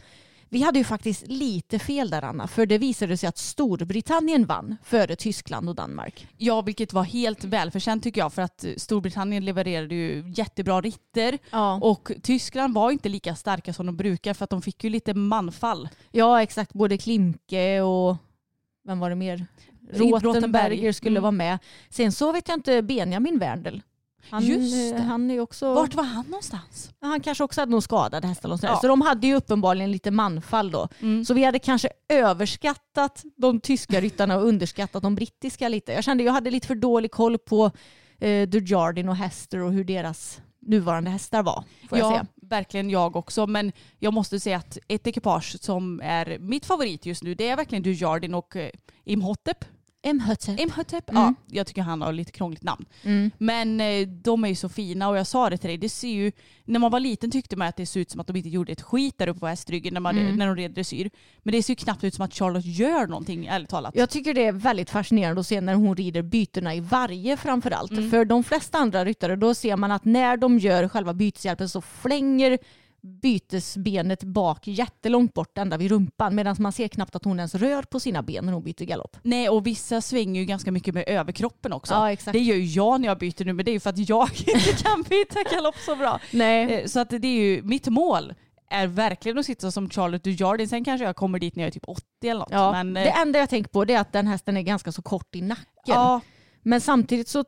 Vi hade ju faktiskt lite fel där Anna, för det visade sig att Storbritannien vann före Tyskland och Danmark. Ja, vilket var helt välförtjänt tycker jag för att eh, Storbritannien levererade ju jättebra ritter Ja, och Tyskland var inte lika starka som de brukar för att de fick ju lite manfall. ja exakt. Både Klimke och vem var det mer? Rothenberg. Rothenberger skulle Mm. vara med. Sen så vet jag inte Benjamin Werndl. Han, Just det. eh, han är också... Vart var han någonstans? Han kanske också hade någon skadad häst eller något. Ja. Så de hade ju uppenbarligen lite manfall då. Mm. Så vi hade kanske överskattat de tyska ryttarna och underskattat de brittiska lite. Jag kände jag hade lite för dålig koll på eh, Dujardin och Hester och hur deras nuvarande hästar var. Får jag ja, säga. verkligen jag också. Men jag måste säga att ett ekipage som är mitt favorit just nu det är verkligen Dujardin och eh, Imhotep. Imhotep. Imhotep? Mm. Ja, jag tycker han har lite krångligt namn. Mm. Men eh, de är ju så fina och jag sa det till dig, det ser ju, när man var liten tyckte man att det såg ut som att de inte gjorde ett skit där uppe på hästryggen när, man, Mm. när de red dressyr. Men det ser ju knappt ut som att Charlotte gör någonting ärligt talat. Jag tycker det är väldigt fascinerande att se när hon rider bytena i varje framförallt. Mm. För de flesta andra ryttare då ser man att när de gör själva byteshjälpen så flänger bytesbenet bak jättelångt bort ända vid rumpan medan man ser knappt att hon ens rör på sina ben när hon byter galopp. Nej och vissa svänger ju ganska mycket med överkroppen också. Ja, exakt. Det gör ju jag när jag byter nu men det är ju för att jag inte kan byta galopp så bra. Nej. Eh, Så att det är ju mitt mål är verkligen att sitta som Charlotte Dujardin. Sen kanske jag kommer dit när jag är typ 80 eller något. Ja, men, eh, det enda jag tänker på är att den hästen är ganska så kort i nacken. ja, Men samtidigt så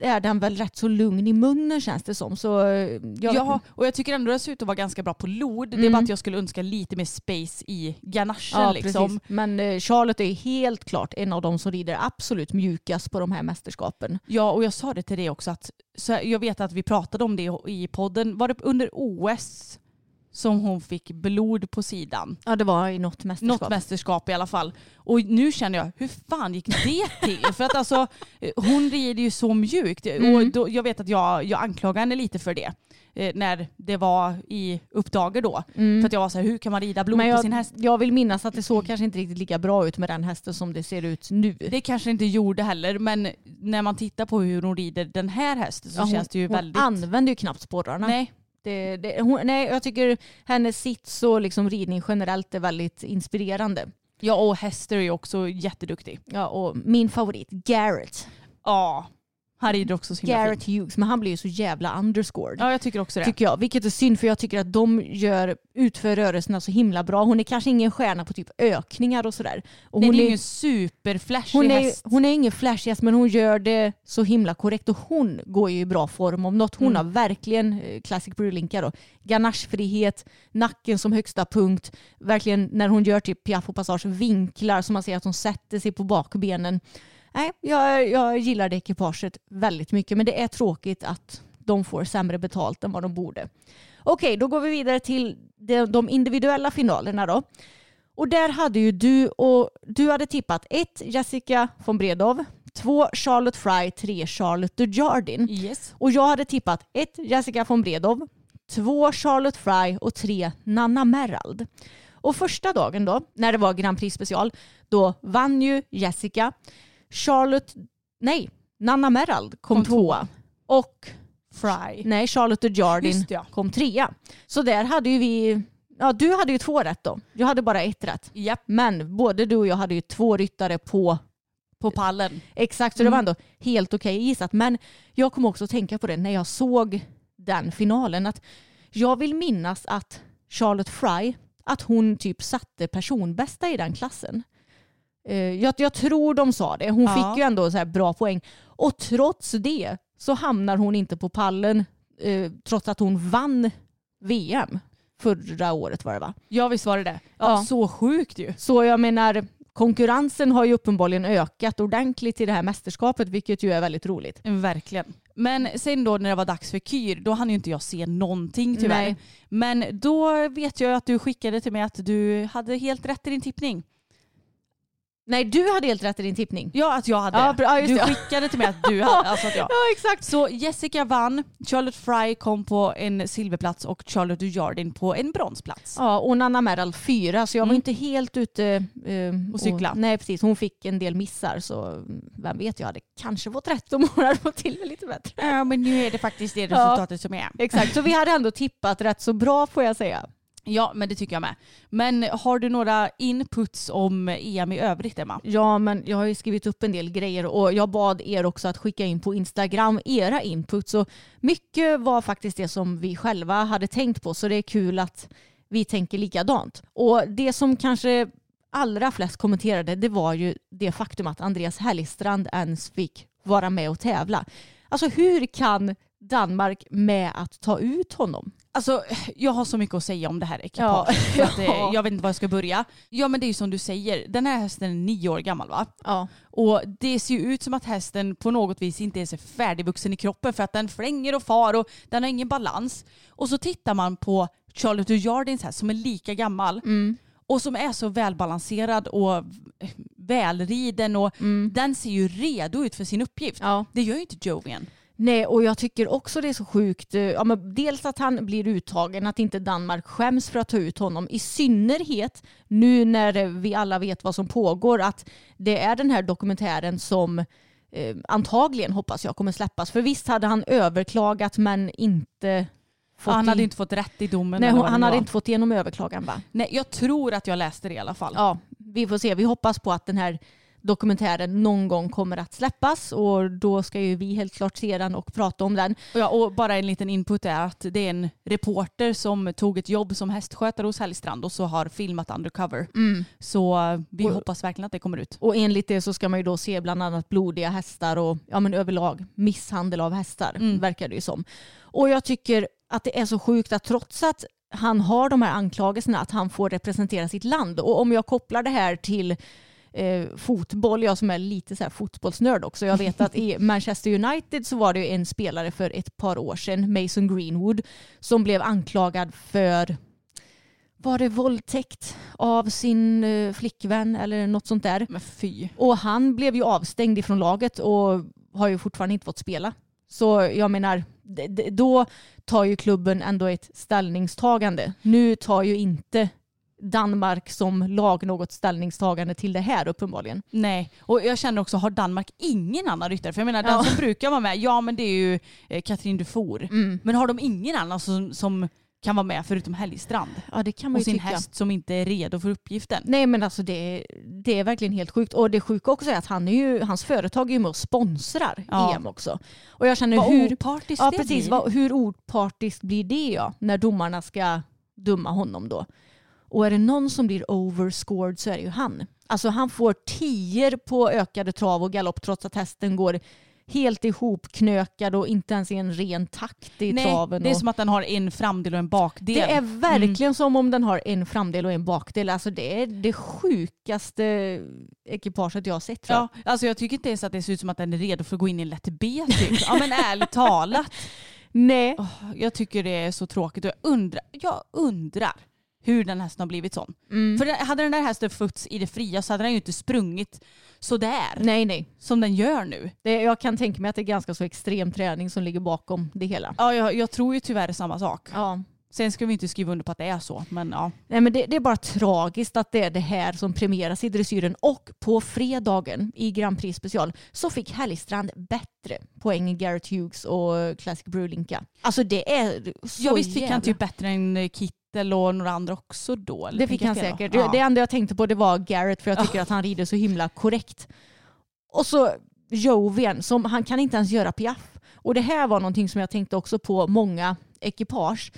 är den väl rätt så lugn i munnen känns det som. Så eh, jag ja, och jag tycker ändå det ser ut att vara ganska bra på lod. Det är Mm. bara att jag skulle önska lite mer space i ganachen. Ja, liksom. precis. Men eh, Charlotte är helt klart en av de som rider absolut mjukast på de här mästerskapen. Ja, och jag sa det till dig också att så jag vet att vi pratade om det i podden. Var det under OS som hon fick blod på sidan? Ja, det var i något mästerskap. Något mästerskap i alla fall. Och nu känner jag, hur fan gick det till? För att alltså, eh, hon rider ju så mjukt. Mm. Och då, jag vet att jag, jag anklagar henne lite för det. Eh, när det var i uppdager då. För att jag var så här, hur kan man rida blod Mm. Men på jag, sin häst? jag vill minnas att det såg kanske inte riktigt lika bra ut med den hästen som det ser ut nu. Det kanske inte gjorde heller, men när man tittar på hur hon rider den här hästen så Ja, hon, känns det ju hon väldigt... använder ju knappt sporrarna. Nej, Det, det, hon, nej, jag tycker hennes sits och liksom ridning generellt är väldigt inspirerande. Ja och Hester är också jätteduktig. Ja, och min favorit, Garrett. Ja, han rider också så himla Garrett fint. Hughes, men han blir ju så jävla underscored. Ja jag tycker också det. Tycker jag, vilket är synd för jag tycker att de gör, utför rörelserna så himla bra. Hon är kanske ingen stjärna på typ ökningar och sådär. Och Nej, hon, det är är, ju en superflashig hon, är, häst. hon är ingen flashigast men hon gör det så himla korrekt och hon går ju i bra form om något. Hon Mm. har verkligen eh, Classic Brulinka då. Ganachefrihet, nacken som högsta punkt. Verkligen när hon gör typ piaff och passage vinklar så man ser att hon sätter sig på bakbenen. Nej, jag, jag gillar det ekipaget väldigt mycket men det är tråkigt att de får sämre betalt än vad de borde. Okej, då går vi vidare till de, de individuella finalerna då. Och där hade ju du och du hade tippat ett Jessica von Bredow, två Charlotte Fry, tre Charlotte Dujardin. Yes. Och jag hade tippat ett Jessica von Bredow, två Charlotte Fry och tre Nanna Merald. Och första dagen då, när det var Grand Prix special, då vann ju Jessica. Charlotte, nej, Nanna Merald kom, Kom tvåa. Och Fry. nej, Charlotte Just det, ja. kom trea. Så där hade ju vi, ja du hade ju två rätt då. Jag hade bara ett rätt. Japp, Men både du och jag hade ju två ryttare på på pallen. exakt, så det var ändå helt okej gissat. Men jag kom också att tänka på det när jag såg den finalen. Att jag vill minnas att Charlotte Fry, att hon typ satte personbästa i den klassen. Eh, Jag, jag tror de sa det. Hon Ja. fick ju ändå så här bra poäng. Och trots det så hamnar hon inte på pallen eh, trots att hon vann VM förra året var det va? Ja visst var det det. Ja, Ja. Så sjukt ju. Så jag menar konkurrensen har ju uppenbarligen ökat ordentligt i det här mästerskapet vilket ju är väldigt roligt. Verkligen. Men sen då när det var dags för Kyr, då hann ju inte jag se någonting tyvärr. Nej. Men då vet jag att du skickade till mig att du hade helt rätt i din tippning. Nej du hade helt rätt i din tippning. Ja, att jag hade Ja, det. bra, Du det. skickade till mig att du hade, alltså att jag. Ja exakt. Så Jessica vann, Charlotte Fry kom på en silverplats och Charlotte Dujardin på en bronsplats. Ja, och Nanna Merald fyra, så jag var Mm. inte helt ute eh, Och cykla. nej, precis. Hon fick en del missar, så vem vet, jag hade kanske fått rätt om hon hade fått till det lite bättre. Ja, men nu är det faktiskt det Ja. resultatet som är. Exakt, så vi hade ändå tippat rätt så bra får jag säga. Ja, men det tycker jag med. Men har du några inputs om EM i övrigt, Emma? Ja, men jag har ju skrivit upp en del grejer och jag bad er också att skicka in på Instagram era inputs. Och mycket var faktiskt det som vi själva hade tänkt på, så det är kul att vi tänker likadant. Och det som kanske allra flest kommenterade, det var ju det faktum att Andreas Hellstrand ens fick vara med och tävla. Alltså hur kan Danmark med att ta ut honom? Alltså, jag har så mycket att säga om det här ekipaget. Ja. Att, eh, jag vet inte var jag ska börja. Ja, men det är ju som du säger. Den här hästen är nio år gammal, va? Ja. Och det ser ju ut som att hästen på något vis inte ens är färdigvuxen i kroppen för att den flänger och far och den har ingen balans. Och så tittar man på Charlotte Dujardins häst som är lika gammal Mm. och som är så välbalanserad och välriden och den ser ju redo ut för sin uppgift. ja. Det gör ju inte Jovian. Nej, och jag tycker också det är så sjukt. eh, Ja, men dels att han blir uttagen, att inte Danmark skäms för att ta ut honom. I synnerhet nu när vi alla vet vad som pågår, att det är den här dokumentären som eh, antagligen, hoppas jag, kommer släppas. För visst hade han överklagat men inte fått han hade i- inte fått rätt i domen. Nej, hon, han hade inte fått igenom överklagan va? Nej, jag tror att jag läste det i alla fall. Ja, vi får se. Vi hoppas på att den här dokumentären någon gång kommer att släppas och då ska ju vi helt klart se den och prata om den. Och, ja, och bara en liten input är att det är en reporter som tog ett jobb som hästskötare hos Hellstrand och så har filmat undercover. Så eh, vi Och- hoppas verkligen att det kommer ut. Och enligt det så ska man ju då se bland annat blodiga hästar och ja, men överlag misshandel av hästar Mm. verkar det ju som. Och jag tycker att det är så sjukt att trots att han har de här anklagelserna att han får representera sitt land och om jag kopplar det här till eh, fotboll, jag som är lite så här fotbollsnörd också. Jag vet att i Manchester United så var det ju en spelare för ett par år sedan, Mason Greenwood, som blev anklagad för var det våldtäkt av sin eh, flickvän eller något sånt där. Men fy. Och han blev ju avstängd ifrån laget och har ju fortfarande inte fått spela. Så jag menar, då tar ju klubben ändå ett ställningstagande. Nu tar ju inte Danmark som lag något ställningstagande till det här uppenbarligen. Nej, och jag känner också, har Danmark ingen annan ryttare? För jag menar, den Ja. som brukar vara med, ja men det är ju eh, Katrin Dufour. Mm. Men har de ingen annan som, som kan vara med förutom Helgstrand? Ja det kan man Och ju sin tycka. häst som inte är redo för uppgiften. Nej men alltså det, det är verkligen helt sjukt. Och det sjuka också är att han är ju, hans företag är ju med och sponsrar Ja. EM också. Och jag känner Vad hur... opartiskt Ja precis, blir. vad, hur opartiskt blir det ja, när domarna ska döma honom då? Och är det någon som blir overscored så är det ju han. Alltså han får tior på ökade trav och galopp trots att hästen går helt ihopknökad och inte ens i en ren takt i Nej, traven. det är och... som att den har en framdel och en bakdel. Det är verkligen som om den har en framdel och en bakdel. Alltså det är det sjukaste ekipaget jag har sett. tror jag. Ja, alltså jag tycker inte ens att det ser ut som att den är redo för att gå in i en lätt B typ. Ja men ärligt talat. Nej. Åh, jag tycker det är så tråkigt och jag undrar, jag undrar hur den hästen har blivit sån. Mm. För hade den där hästen fötts i det fria så hade den ju inte sprungit sådär nej, nej. som den gör nu. Det, jag kan tänka mig att det är ganska så extrem träning som ligger bakom det hela. Ja, jag, jag tror ju tyvärr samma sak. Ja. Sen ska vi inte skriva under på att det är så, men ja. Nej, men det, det är bara tragiskt att det är det här som premieras i dressyren. Och på fredagen i Grand Prix special så fick Härligstrand bättre poäng än Garrett Hughes och Classic Brulinka. Alltså det är så Ja visst fick han jävla- typ bättre än eh, Kittel och några andra också då? Det fick han säkert. Ja. Det, enda jag tänkte på det var Garrett för jag tycker att han rider så himla korrekt. Och så Jovian, som han kan inte ens göra piaff. Och det här var någonting som jag tänkte också på många ekipage.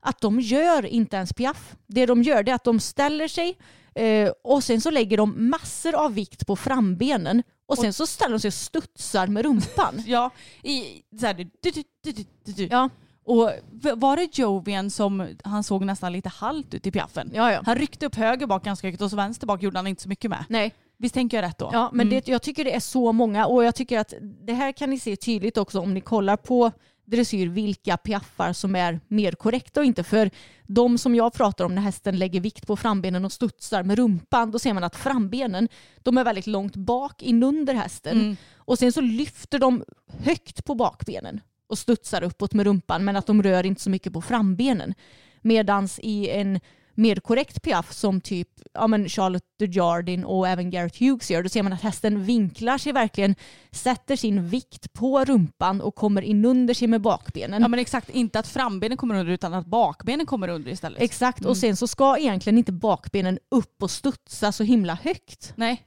Att de gör inte ens piaff. Det de gör är att de ställer sig eh, och sen så lägger de massor av vikt på frambenen och sen så ställer de sig och studsar med rumpan. Ja, i så här, du, du, du, du, du, du. Ja, Och var det Jovian som han såg nästan lite halt ut i piaffen? ja, ja. Han ryckte upp höger bak ganska högt och så vänster bak gjorde han inte så mycket med. Nej, Visst tänker jag rätt då? Ja, men Mm. det, jag tycker det är så många och jag tycker att det här kan ni se tydligt också om ni kollar på dressyr vilka piaffar som är mer korrekta och inte. För de som jag pratar om när hästen lägger vikt på frambenen och studsar med rumpan, då ser man att frambenen de är väldigt långt bak inunder hästen Mm. och sen så lyfter de högt på bakbenen och studsar uppåt med rumpan men att de rör inte så mycket på frambenen. Medans i en mer korrekt piaff som typ ja, men Charlotte de Jardin och även Garrett Hughes gör, då ser man att hästen vinklar sig verkligen, sätter sin vikt på rumpan och kommer inunder sig med bakbenen. Ja men exakt, inte att frambenen kommer under utan att bakbenen kommer under istället. Exakt, Mm. och sen så ska egentligen inte bakbenen upp och studsa så himla högt. Nej,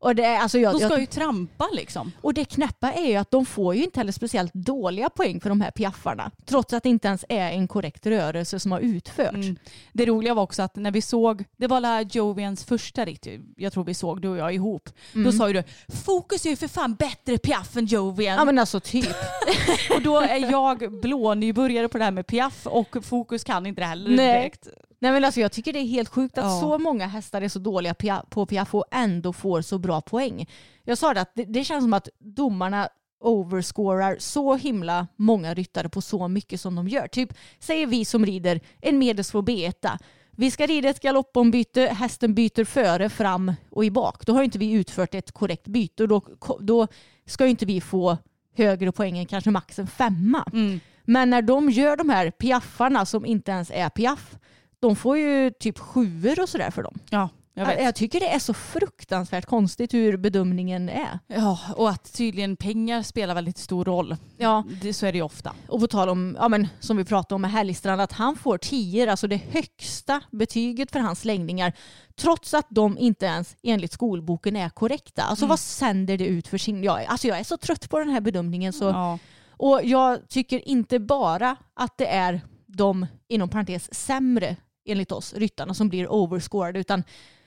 Och det, alltså jag, de ska jag, ju trampa liksom. och det knäppa är ju att de får ju inte heller speciellt dåliga poäng för de här piaffarna. Trots att det inte ens är en korrekt rörelse som har utförts. Mm. Det roliga var också att när vi såg, det var la Jovians första ritt, jag tror vi såg du och jag ihop. Då Mm. sa ju du, fokus är ju för fan bättre piaff än Jovian. Ja men alltså typ. Och då är jag blå nybörjare på det här med piaff och fokus kan inte det heller Nej. direkt. Nej men alltså jag tycker det är helt sjukt att Ja. så många hästar är så dåliga på piaff och ändå får så bra poäng. Jag sa det att det, det känns som att domarna overscorar så himla många ryttare på så mycket som de gör. Typ säger vi som rider en medelsvår B1. Vi ska rida ett galoppombyte, hästen byter före, fram och i bak. Då har inte vi utfört ett korrekt byte och då, då ska inte vi få högre poäng än kanske max en femma. Mm. Men när de gör de här piaffarna som inte ens är piaff, de får ju typ sjuor och sådär för dem. Ja, Jag vet. Jag tycker det är så fruktansvärt konstigt hur bedömningen är. Ja, och att tydligen pengar spelar väldigt stor roll. Ja. Det, så är det ju ofta. Och på tal om, ja men som vi pratade om med Härligstrand, att han får 10, alltså det högsta betyget för hans läggningar, trots att de inte ens enligt skolboken är korrekta. Alltså Mm. vad sänder det ut för sin... Ja, alltså jag är så trött på den här bedömningen. Så, Ja. Och jag tycker inte bara att det är de, inom parentes, sämre enligt oss, ryttarna som blir overscored, utan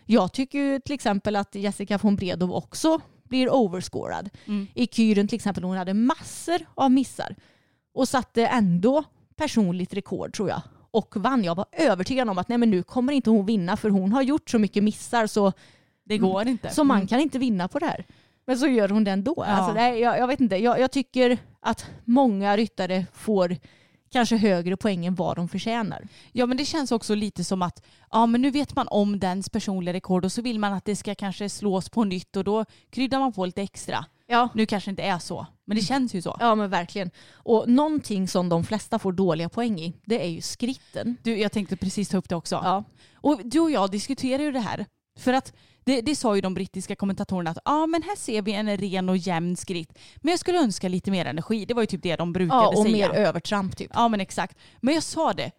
jag tycker ju till exempel att Jessica von Bredow också blir overscorad. Mm. I Kyren till exempel, hon hade massor av missar och satte ändå personligt rekord tror jag. Och vann. Jag var övertygad om att nej men nu kommer inte hon vinna för hon har gjort så mycket missar så, Det går inte. så man Mm. kan inte vinna på det här. Men så gör hon det ändå. Ja. Alltså, nej, jag, jag vet inte. Jag, jag tycker att många ryttare får kanske högre poäng än vad de förtjänar. Ja men det känns också lite som att ja men nu vet man om dens personliga rekord och så vill man att det ska kanske slås på nytt och då kryddar man på lite extra. Ja. Nu kanske inte är så, men det känns ju så. Ja men verkligen. Och någonting som de flesta får dåliga poäng i, det är ju skritten. Du, jag tänkte precis ta upp det också. Ja. Och du och jag diskuterar ju det här. För att det, det sa ju de brittiska kommentatorerna att ja men här ser vi en ren och jämn skritt. Men jag skulle önska lite mer energi. Det var ju typ det de brukade Ja, och säga. mer övertramp typ. Ja men exakt. Men jag sa det.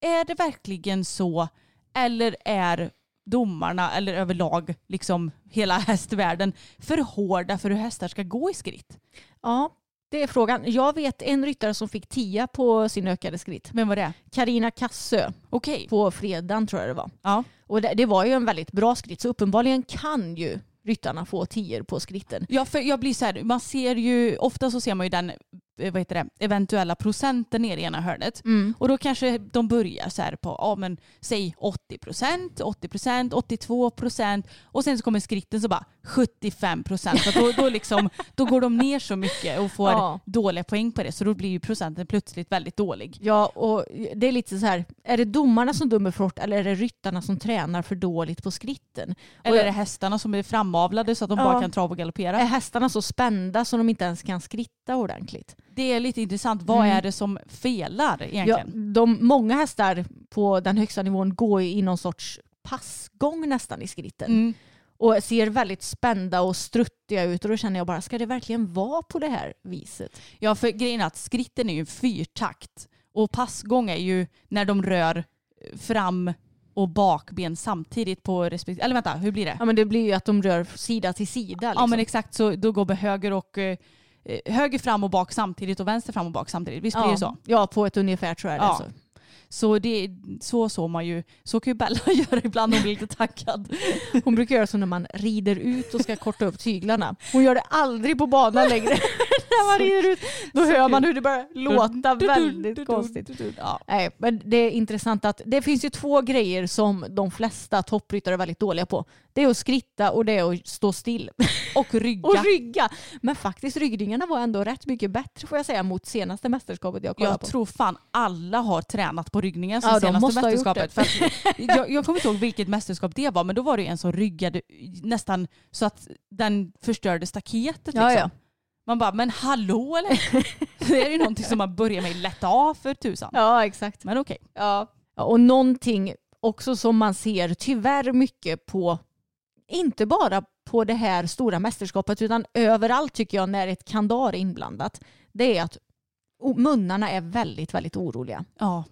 Är det verkligen så? Eller är domarna eller överlag liksom hela hästvärlden för hårda för hur hästar ska gå i skritt? Ja, det är frågan. Jag vet en ryttare som fick 10 på sin ökade skritt. Vem var det? Karina Kassö Okej. på fredagen tror jag det var. Ja. Och det, det var ju en väldigt bra skritt så uppenbarligen kan ju ryttarna få 10 på skritten. Ja, för jag blir så här, man ser ju, ofta så ser man ju den vad heter det, eventuella procenten nere i ena hörnet. Och då kanske de börjar så här på, ja men säg 80 procent, 80 procent, 82 procent och sen så kommer skritten så bara 75 procent. Så då, då, liksom, då går de ner så mycket och får Ja. dåliga poäng på det så då blir ju procenten plötsligt väldigt dålig. Ja, och det är lite så här, är det domarna som dömer för hårt eller är det ryttarna som tränar för dåligt på skritten? Eller Och är det hästarna som är framavlade så att de Ja. bara kan trava och galoppera? Är hästarna så spända så de inte ens kan skritta ordentligt? Det är lite intressant. Vad Mm. är det som felar Ja, egentligen? de, många hästar på den högsta nivån går i någon sorts passgång nästan i skritten. Mm. Och ser väldigt spända och struttiga ut och då känner jag bara, ska det verkligen vara på det här viset? Ja, för grejen är att skritten är ju fyrtakt och passgång är ju när de rör fram och bakben samtidigt på respektive... Eller vänta, hur blir det? Ja men det blir ju att de rör sida till sida. Liksom. Ja men exakt, så då går höger och eh, höger fram och bak samtidigt och vänster fram och bak samtidigt. Visst blir ja. det så? Ja, på ett ungefär tror jag det Ja. så. Så det, så såg man ju. Så kan ju Bella göra ibland när hon blir lite taggad. Hon brukar göra så när man rider ut och ska korta upp tyglarna. Hon gör det aldrig på banan längre. när man rider ut, då hör man hur det börjar låta väldigt konstigt. Ja. Nej, men det är intressant att det finns ju två grejer som de flesta toppryttare är väldigt dåliga på. Det är att skritta och det är att stå still. Och rygga. Och rygga. Men faktiskt ryggningarna var ändå rätt mycket bättre får jag säga mot senaste mästerskapet jag kollade Jag på. tror fan alla har tränat på ryggningen sen Ja, senaste mästerskapet. För jag, jag kommer inte ihåg vilket mästerskap det var men då var det en som ryggade nästan så att den förstörde staketet. Ja, liksom. ja. Man bara, men hallå eller? det är ju någonting som man börjar med lätta av för tusan. Ja, exakt. Men okej. Ja. Ja, Och någonting också som man ser tyvärr mycket på, inte bara på det här stora mästerskapet utan överallt tycker jag när ett kandar är inblandat, det är att munnarna är väldigt, väldigt oroliga. Ja.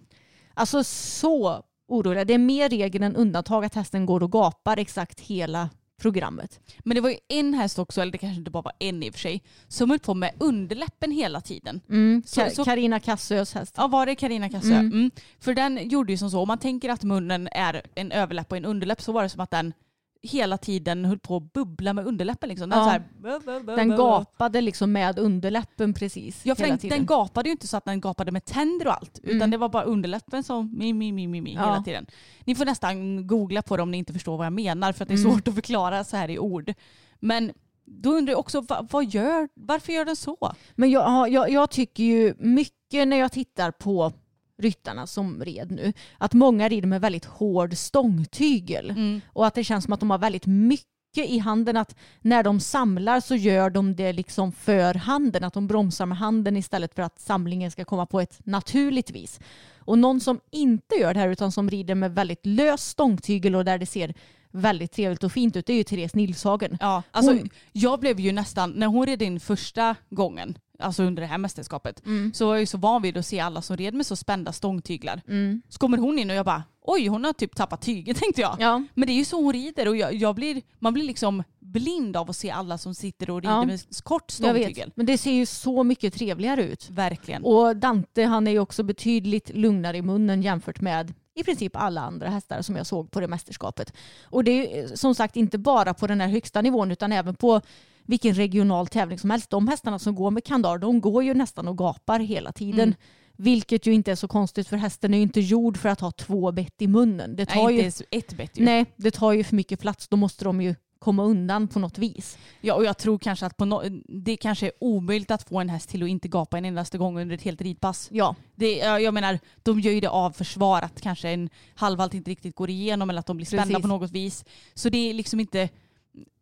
Alltså så oroliga. Det är mer regel än undantag att hästen går och gapar exakt hela programmet. Men det var ju en häst också, eller det kanske inte bara var en i och för sig, som höll på med underläppen hela tiden. Mm. Karina Kassös häst. Ja, var det Karina Kassö? Mm. Mm. För den gjorde ju som så, om man tänker att munnen är en överläpp och en underläpp så var det som att den hela tiden höll på att bubbla med underläppen. Liksom. Den, Ja. här, bu- bu- bu- Den gapade liksom med underläppen precis Ja, hela den, den gapade ju inte så att den gapade med tänder och allt. Utan Mm. det var bara underläppen som mi, mi, mi, mi, mi Ja. hela tiden. Ni får nästan googla på det om ni inte förstår vad jag menar för att det är Mm. svårt att förklara så här i ord. Men då undrar jag också, vad, vad gör, varför gör den så? Men jag, ja, jag, jag tycker ju mycket när jag tittar på ryttarna som red nu, att många rider med väldigt hård stångtygel. Mm. Och att det känns som att de har väldigt mycket i handen. Att när de samlar så gör de det liksom för handen. Att de bromsar med handen istället för att samlingen ska komma på ett naturligt vis. Och någon som inte gör det här utan som rider med väldigt lös stångtygel och där det ser väldigt trevligt och fint ut det är ju Therese Nilshagen. Ja, alltså, Hon- Jag blev ju nästan, när hon red in första gången, alltså under det här mästerskapet, Mm. så var jag ju så van vid att se alla som red med så spända stångtyglar. Mm. Så kommer hon in och jag bara, oj hon har typ tappat tyget tänkte jag. Ja. Men det är ju så hon rider och jag, jag blir, man blir liksom blind av att se alla som sitter och rider Ja. med kort stångtygel. men det ser ju så mycket trevligare ut. Verkligen. Och Dante han är ju också betydligt lugnare i munnen jämfört med i princip alla andra hästar som jag såg på det mästerskapet. Och det är ju som sagt inte bara på den här högsta nivån utan även på vilken regional tävling som helst. De hästarna som går med kandar de går ju nästan och gapar hela tiden. Mm. Vilket ju inte är så konstigt för hästen är ju inte gjord för att ha två bett i munnen. Det tar Nej, ju, inte ens ett bett ju. nej, det tar ju för mycket plats. Då måste de ju komma undan på något vis. Ja, och jag tror kanske att på no det kanske är omöjligt att få en häst till att inte gapa en endaste gång under ett helt ridpass. Ja, Det, ja, jag menar, de gör ju det av försvar att kanske en halvhalt inte riktigt går igenom eller att de blir spända Precis. på något vis. Så det är liksom inte,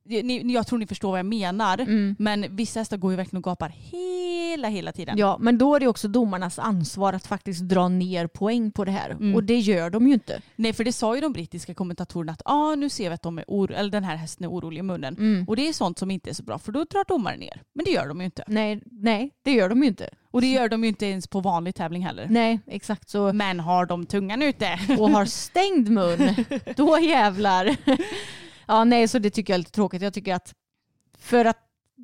ni, jag tror ni förstår vad jag menar. Mm. Men vissa hästar går ju verkligen och gapar hela, hela tiden. Ja, men då är det också domarnas ansvar att faktiskt dra ner poäng på det här. Mm. Och det gör de ju inte. Nej, för det sa ju de brittiska kommentatorerna att ah, nu ser vi att de är oro- eller den här hästen är orolig i munnen. Mm. Och det är sånt som inte är så bra för då drar domaren ner. Men det gör de ju inte. Nej, nej, det gör de ju inte. Och det gör de ju inte ens på vanlig tävling heller. Nej, exakt så. Men har de tungan ute? Och har stängd mun, då jävlar. Ja, nej, så det tycker jag är lite tråkigt. Jag tycker att för att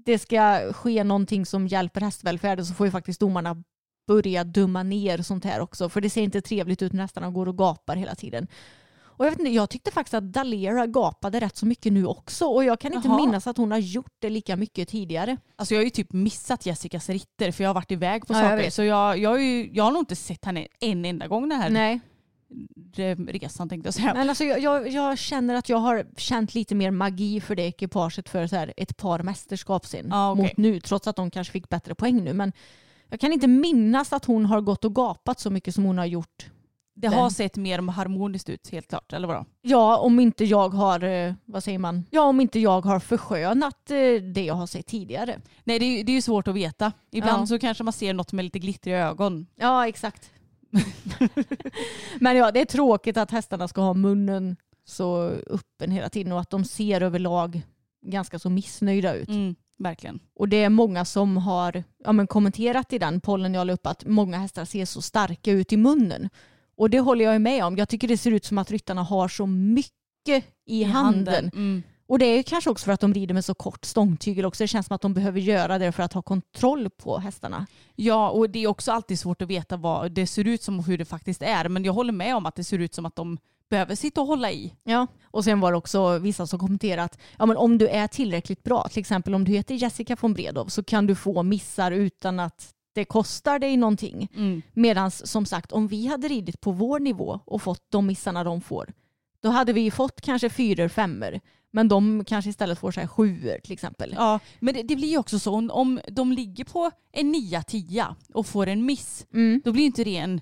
det ska ske någonting som hjälper hästvälfärden så får ju faktiskt domarna börja dumma ner sånt här också. För det ser inte trevligt ut när hästarna går och gapar hela tiden. Och jag, vet inte, jag tyckte faktiskt att Dalera gapade rätt så mycket nu också och jag kan inte Jaha. minnas att hon har gjort det lika mycket tidigare. Alltså jag har ju typ missat Jessicas ritter för jag har varit iväg på Ja, jag saker. vet. Så jag, jag, har ju, jag har nog inte sett henne en enda gång den här Nej, resan tänkte jag säga. Men alltså jag, jag, känner att jag har känt lite mer magi för det ekipaget för så här ett par mästerskap sen Ja, okej. mot nu, trots att de kanske fick bättre poäng nu. Men jag kan inte minnas att hon har gått och gapat så mycket som hon har gjort. Det har sett mer harmoniskt ut helt klart, eller vadå? Ja, om inte jag har, eh, vad säger man, ja om inte jag har förskönat eh, det jag har sett tidigare. Nej det är, det är ju svårt att veta. Ibland Ja. så kanske man ser något med lite glittriga ögon. Ja, exakt. Men ja, det är tråkigt att hästarna ska ha munnen så öppen hela tiden och att de ser överlag ganska så missnöjda ut. Mm, verkligen. Och det är många som har ja, men kommenterat i den pollen jag la upp att många hästar ser så starka ut i munnen. Och det håller jag med om. Jag tycker det ser ut som att ryttarna har så mycket i, handen. Mm. Och det är kanske också för att de rider med så kort stångtygel också. Det känns som att de behöver göra det för att ha kontroll på hästarna. Ja, och det är också alltid svårt att veta vad det ser ut som och hur det faktiskt är. Men jag håller med om att det ser ut som att de behöver sitta och hålla i. Ja. Och sen var det också vissa som kommenterade att ja, men om du är tillräckligt bra, till exempel om du heter Jessica von Bredow så kan du få missar utan att det kostar dig någonting. Mm. Medan som sagt om vi hade ridit på vår nivå och fått de missarna de får då hade vi fått kanske fyror, femmor men de kanske istället får så här sjuor till exempel. Ja, men det, det blir ju också så om, om de ligger på en 9-10 och får en miss, Mm. då blir inte det en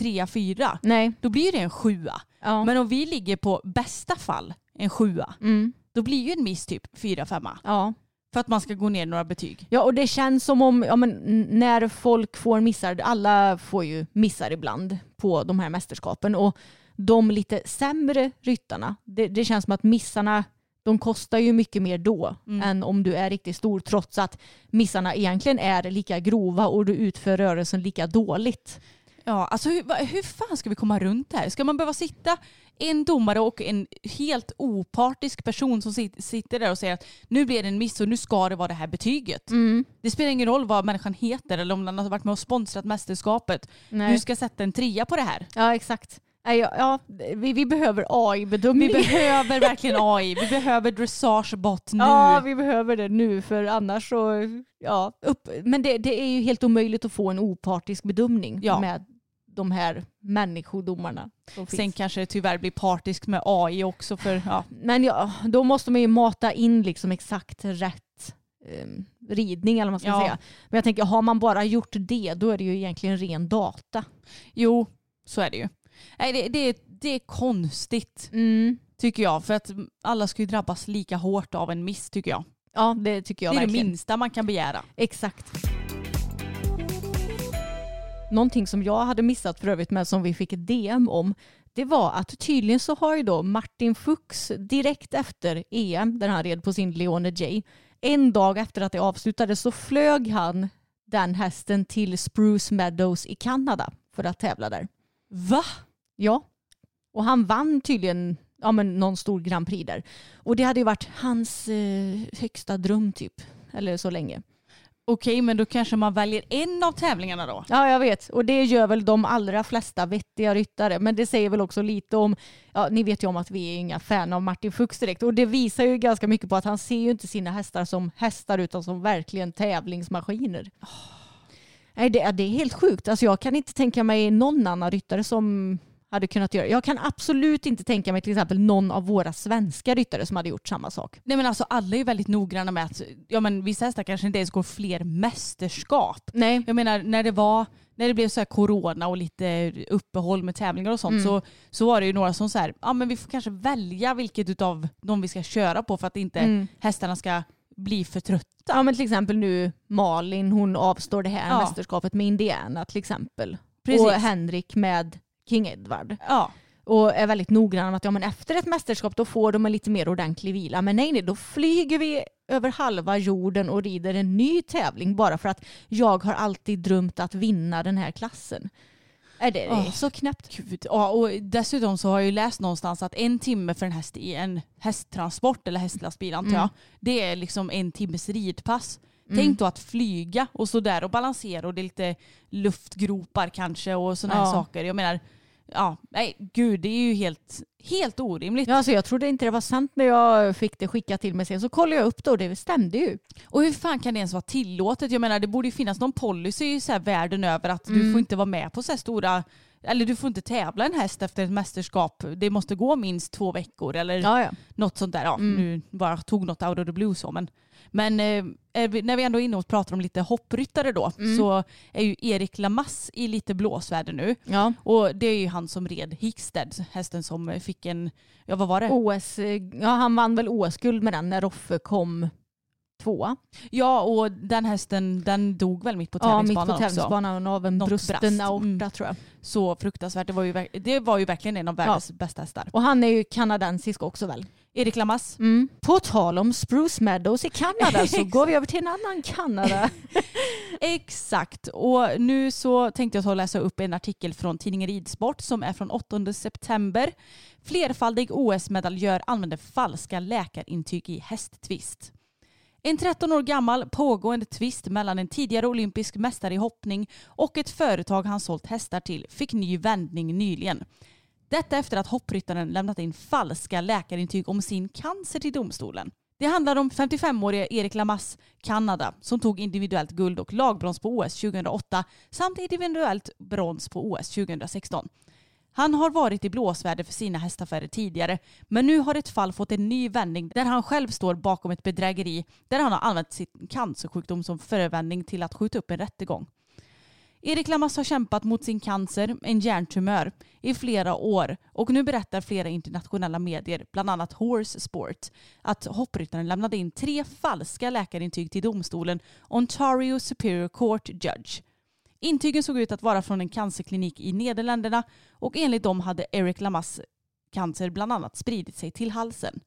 3-4. Nej. Då blir det en 7 Ja. Men om vi ligger på bästa fall en 7 Mm. då blir ju en miss typ 4-5 ja. för att man ska gå ner några betyg. Ja och det känns som om ja, men, när folk får missar, alla får ju missar ibland på de här mästerskapen och de lite sämre ryttarna, det, det känns som att missarna de kostar ju mycket mer då Mm. än om du är riktigt stor trots att missarna egentligen är lika grova och du utför rörelsen lika dåligt. Ja, alltså hur, hur fan ska vi komma runt det här? Ska man behöva sitta en domare och en helt opartisk person som sit, sitter där och säger att nu blir det en miss och nu ska det vara det här betyget. Det spelar ingen roll vad människan heter eller om den har varit med och sponsrat mästerskapet. Nej. Du ska sätta en trea på det här. Ja exakt. Nej, Ja, ja, vi, vi behöver AI-bedömning. Vi behöver verkligen AI. Vi behöver dressagebot nu. Ja, vi behöver det nu för annars så, ja. Upp. Men det, det är ju helt omöjligt att få en opartisk bedömning Ja. med de här människodomarna. Sen kanske det tyvärr blir partisk med AI också för ja. Men ja, då måste man ju mata in liksom exakt rätt eh, ridning eller vad man ska Ja. säga. Men jag tänker, har man bara gjort det då är det ju egentligen ren data. Jo, så är det ju. Nej, det, det, det är konstigt Mm. tycker jag. För att alla ska ju drabbas lika hårt av en miss tycker jag. Ja, det tycker jag det är verkligen. det minsta man kan begära. Exakt. Någonting som jag hade missat för övrigt men som vi fick ett DM om det var att tydligen så har ju då Martin Fuchs direkt efter EM, där han red på sin Leone J, en dag efter att det avslutades så flög han den hästen till Spruce Meadows i Kanada för att tävla där. Va? Ja. Och han vann tydligen ja, men någon stor Grand Prix där. Och det hade ju varit hans eh, högsta dröm typ. Eller så länge. Okej, men då kanske man väljer en av tävlingarna då? Ja, jag vet. Och det gör väl de allra flesta vettiga ryttare. Men det säger väl också lite om, ja, ni vet ju om att vi är inga fan av Martin Fuchs direkt. Och det visar ju ganska mycket på att han ser ju inte sina hästar som hästar utan som verkligen tävlingsmaskiner. Nej, det, det är helt sjukt. Alltså, jag kan inte tänka mig någon annan ryttare som hade kunnat göra. Jag kan absolut inte tänka mig till exempel någon av våra svenska ryttare som hade gjort samma sak. Nej men alltså alla är ju väldigt noggranna med att ja, men vissa hästar kanske inte ens går fler mästerskap. Nej. Jag menar när det var när det blev så här corona och lite uppehåll med tävlingar och sånt Mm. så, så var det ju några som så här, ja men vi får kanske välja vilket utav de vi ska köra på för att inte Mm. hästarna ska bli för trötta. Ja men till exempel nu Malin, hon avstår det här Ja. mästerskapet med Indiana till exempel. Precis. Och Henrik med King Edward. Ja. Och är väldigt noggrann med att ja, men efter ett mästerskap då får de en lite mer ordentlig vila. Men nej, nej, då flyger vi över halva jorden och rider en ny tävling bara för att jag har alltid drömt att vinna den här klassen. Är det, Åh. så knäppt. Gud. Ja, och dessutom så har jag ju läst någonstans att en timme för en häst i en hästtransport eller hästlastbil antar Mm. jag, det är liksom en timmes ridpass. Tänk då att flyga och så där och balansera och det är lite luftgropar kanske och sådana här Ja. saker. Jag menar, ja, nej gud det är ju helt, helt orimligt. Ja, alltså jag trodde inte det var sant när jag fick det skickat till mig sen. Så kollade jag upp det och det stämde ju. Och hur fan kan det ens vara tillåtet? Jag menar det borde ju finnas någon policy så här världen över att du Mm. får inte vara med på så här stora eller du får inte tävla en häst efter ett mästerskap. Det måste gå minst två veckor eller Ja, ja. något sånt där. Ja, Mm. Nu bara tog något out of the blue så. Men, men eh, vi, när vi ändå är inne och pratar om lite hoppryttare då Mm. så är ju Erik Lamass i lite blåsväder nu. ja. Och det är ju han som red Hickstead, hästen som fick en, ja vad var det? OS, eh, ja, han vann väl OS-guld med den när Roffe kom tvåa. Ja och den hästen den dog väl mitt på Ja, mitt tävlingsbanan på också. tävlingsbanan av en Något brusten aorta Mm. tror jag. Så fruktansvärt. Det var ju, det var ju verkligen en av världens bästa hästar. Och han är ju kanadensisk också väl? Erik Lamass. Mm. På tal om Spruce Meadows i Kanada så går vi över till en annan Kanada. Exakt. Och nu så tänkte jag ta och läsa upp en artikel från tidningen Ridsport som är från 8 september. Flerfaldig OS-medaljör använder falska läkarintyg i hästtvist. En 13 år gammal pågående tvist mellan en tidigare olympisk mästare i hoppning och ett företag han sålt hästar till fick ny vändning nyligen. Detta efter att hoppryttaren lämnat in falska läkarintyg om sin cancer till domstolen. Det handlar om 55-årige Erik Lamass, Kanada, som tog individuellt guld och lagbrons på OS 2008 samt individuellt brons på OS 2016. Han har varit i blåsväder för sina hästaffärer tidigare men nu har ett fall fått en ny vändning där han själv står bakom ett bedrägeri där han har använt sin cancersjukdom som förevändning till att skjuta upp en rättegång. Erik Lamas har kämpat mot sin cancer, en hjärntumör, i flera år och nu berättar flera internationella medier, bland annat Horse Sport, att hoppryttaren lämnade in tre falska läkarintyg till domstolen Ontario Superior Court Judge. Intygen såg ut att vara från en cancerklinik i Nederländerna och enligt dem hade Erik Lamas cancer bland annat spridit sig till halsen.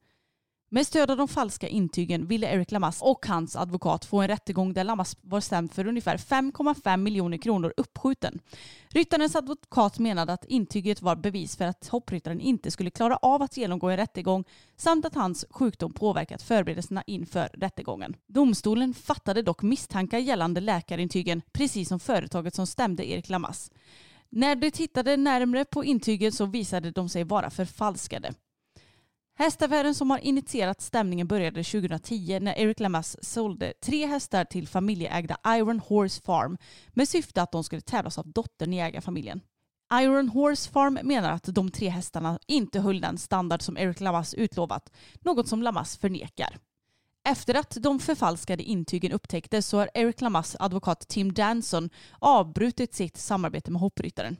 Med stöd av de falska intygen ville Eric Lamas och hans advokat få en rättegång där Lamas var stämd för ungefär 5,5 miljoner kronor uppskjuten. Ryttarens advokat menade att intyget var bevis för att hoppryttaren inte skulle klara av att genomgå en rättegång samt att hans sjukdom påverkat förberedelserna inför rättegången. Domstolen fattade dock misstankar gällande läkarintygen precis som företaget som stämde Eric Lamas. När de tittade närmre på intygen så visade de sig vara förfalskade. Hästaffären som har initierat stämningen började 2010 när Eric Lamas sålde tre hästar till familjeägda Iron Horse Farm med syfte att de skulle tävlas av dottern i ägarfamiljen. Iron Horse Farm menar att de tre hästarna inte höll den standard som Eric Lamas utlovat, något som Lamas förnekar. Efter att de förfalskade intygen upptäcktes så har Eric Lamas advokat Tim Danson avbrutit sitt samarbete med hoppryttaren.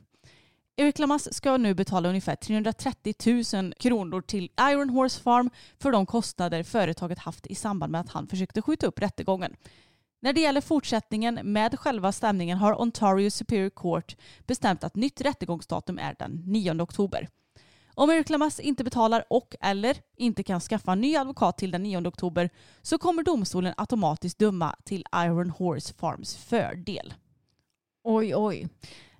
Erik Lamas ska nu betala ungefär 330 000 kronor till Iron Horse Farm för de kostnader företaget haft i samband med att han försökte skjuta upp rättegången. När det gäller fortsättningen med själva stämningen har Ontario Superior Court bestämt att nytt rättegångsdatum är den 9 oktober. Om Eric Lamas inte betalar och eller inte kan skaffa en ny advokat till den 9 oktober så kommer domstolen automatiskt döma till Iron Horse Farms fördel. Oj, oj.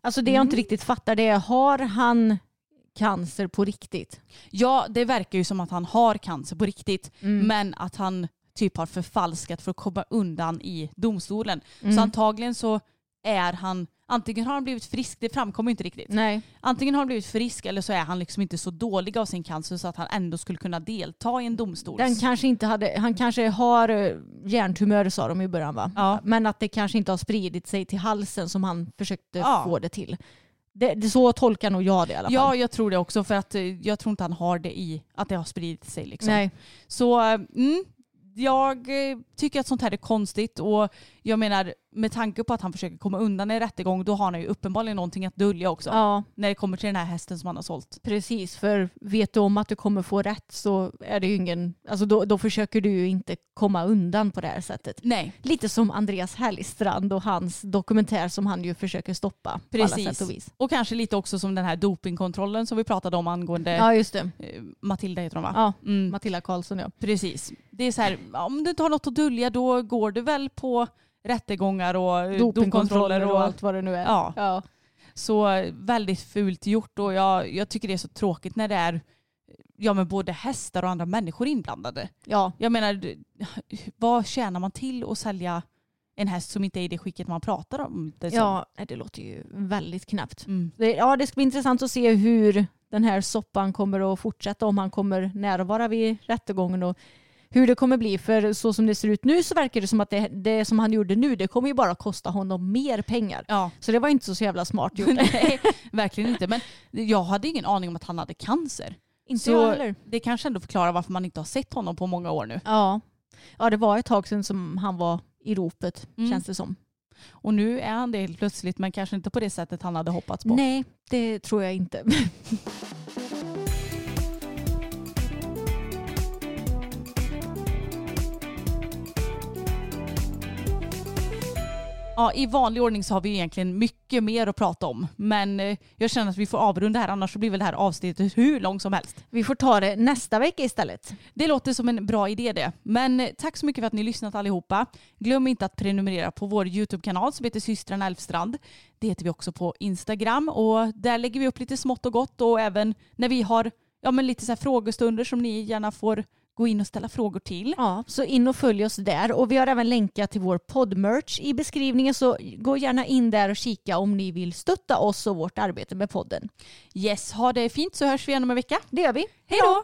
Alltså det jag inte riktigt fattar det är, har han cancer på riktigt? Ja, det verkar ju som att han har cancer på riktigt Mm. men att han typ har förfalskat för att komma undan i domstolen. Mm. Så antagligen så är han, antingen har han blivit frisk, det framkommer inte riktigt. Nej. Antingen har han blivit frisk eller så är han liksom inte så dålig av sin cancer så att han ändå skulle kunna delta i en domstol. Den kanske inte hade, han kanske har eh, hjärntumör sa de i början va? Ja. Men att det kanske inte har spridit sig till halsen som han försökte Ja. få det till. Det, det, så tolkar nog jag det i alla fall. Ja, jag tror det också för att eh, jag tror inte han har det i att det har spridit sig. Liksom. Nej. Så eh, mm, jag tycker att sånt här är konstigt och jag menar med tanke på att han försöker komma undan i rättegång då har han ju uppenbarligen någonting att dölja också. Ja, När det kommer till den här hästen som han har sålt. precis. För vet du om att du kommer få rätt så är det ju ingen, alltså då, då försöker du ju inte komma undan på det här sättet. Nej, Lite som Andreas Hellstrand och hans dokumentär som han ju försöker stoppa på alla Precis. sätt och vis. och kanske lite också som den här dopingkontrollen som vi pratade om angående Ja, just det. eh, Matilda heter hon va? Ja, Mm. Matilda Karlsson ja. Precis. Det är så här, om du inte har något att dölja då går du väl på rättegångar och eh, Dopingkontroller och och allt vad det nu är. Ja. ja. Så väldigt fult gjort och jag, jag tycker det är så tråkigt när det är ja, men både hästar och andra människor inblandade. ja. Jag menar, vad tjänar man till att sälja en häst som inte är i det skicket man pratar om det? Ja, det låter ju väldigt knappt. Mm. Ja, det ska bli intressant att se hur den här soppan kommer att fortsätta, om han kommer närvara vid rättegången och hur det kommer bli. För så som det ser ut nu så verkar det som att det, det som han gjorde nu, det kommer ju bara kosta honom mer pengar. Ja, Så det var inte så jävla smart gjort. nej, verkligen inte. Men jag hade ingen aning om att han hade cancer. inte Så jag heller. det kanske ändå förklarar varför man inte har sett honom på många år nu. Ja. ja, det var ett tag sedan som han var i ropet, Mm. känns det som. Och nu är han det helt plötsligt men kanske inte på det sättet han hade hoppats på. Nej, det tror jag inte. Ja, I vanlig ordning så har vi egentligen mycket mer att prata om. Men eh, jag känner att vi får avrunda här annars så blir väl det här avsnittet hur långt som helst. Vi får ta det nästa vecka istället. Det låter som en bra idé det. Men eh, tack så mycket för att ni lyssnat allihopa. Glöm inte att prenumerera på vår YouTube-kanal som heter systrarna Elfstrand. Det heter vi också på Instagram och där lägger vi upp lite smått och gott och även när vi har ja, men lite så frågestunder som ni gärna får gå in och ställa frågor till. Ja, så in och följ oss där. Och vi har även länkat till vår poddmerch i beskrivningen så gå gärna in där och kika om ni vill stötta oss och vårt arbete med podden. Yes, ha det fint så hörs vi igen om en vecka. Det gör vi. Hej då!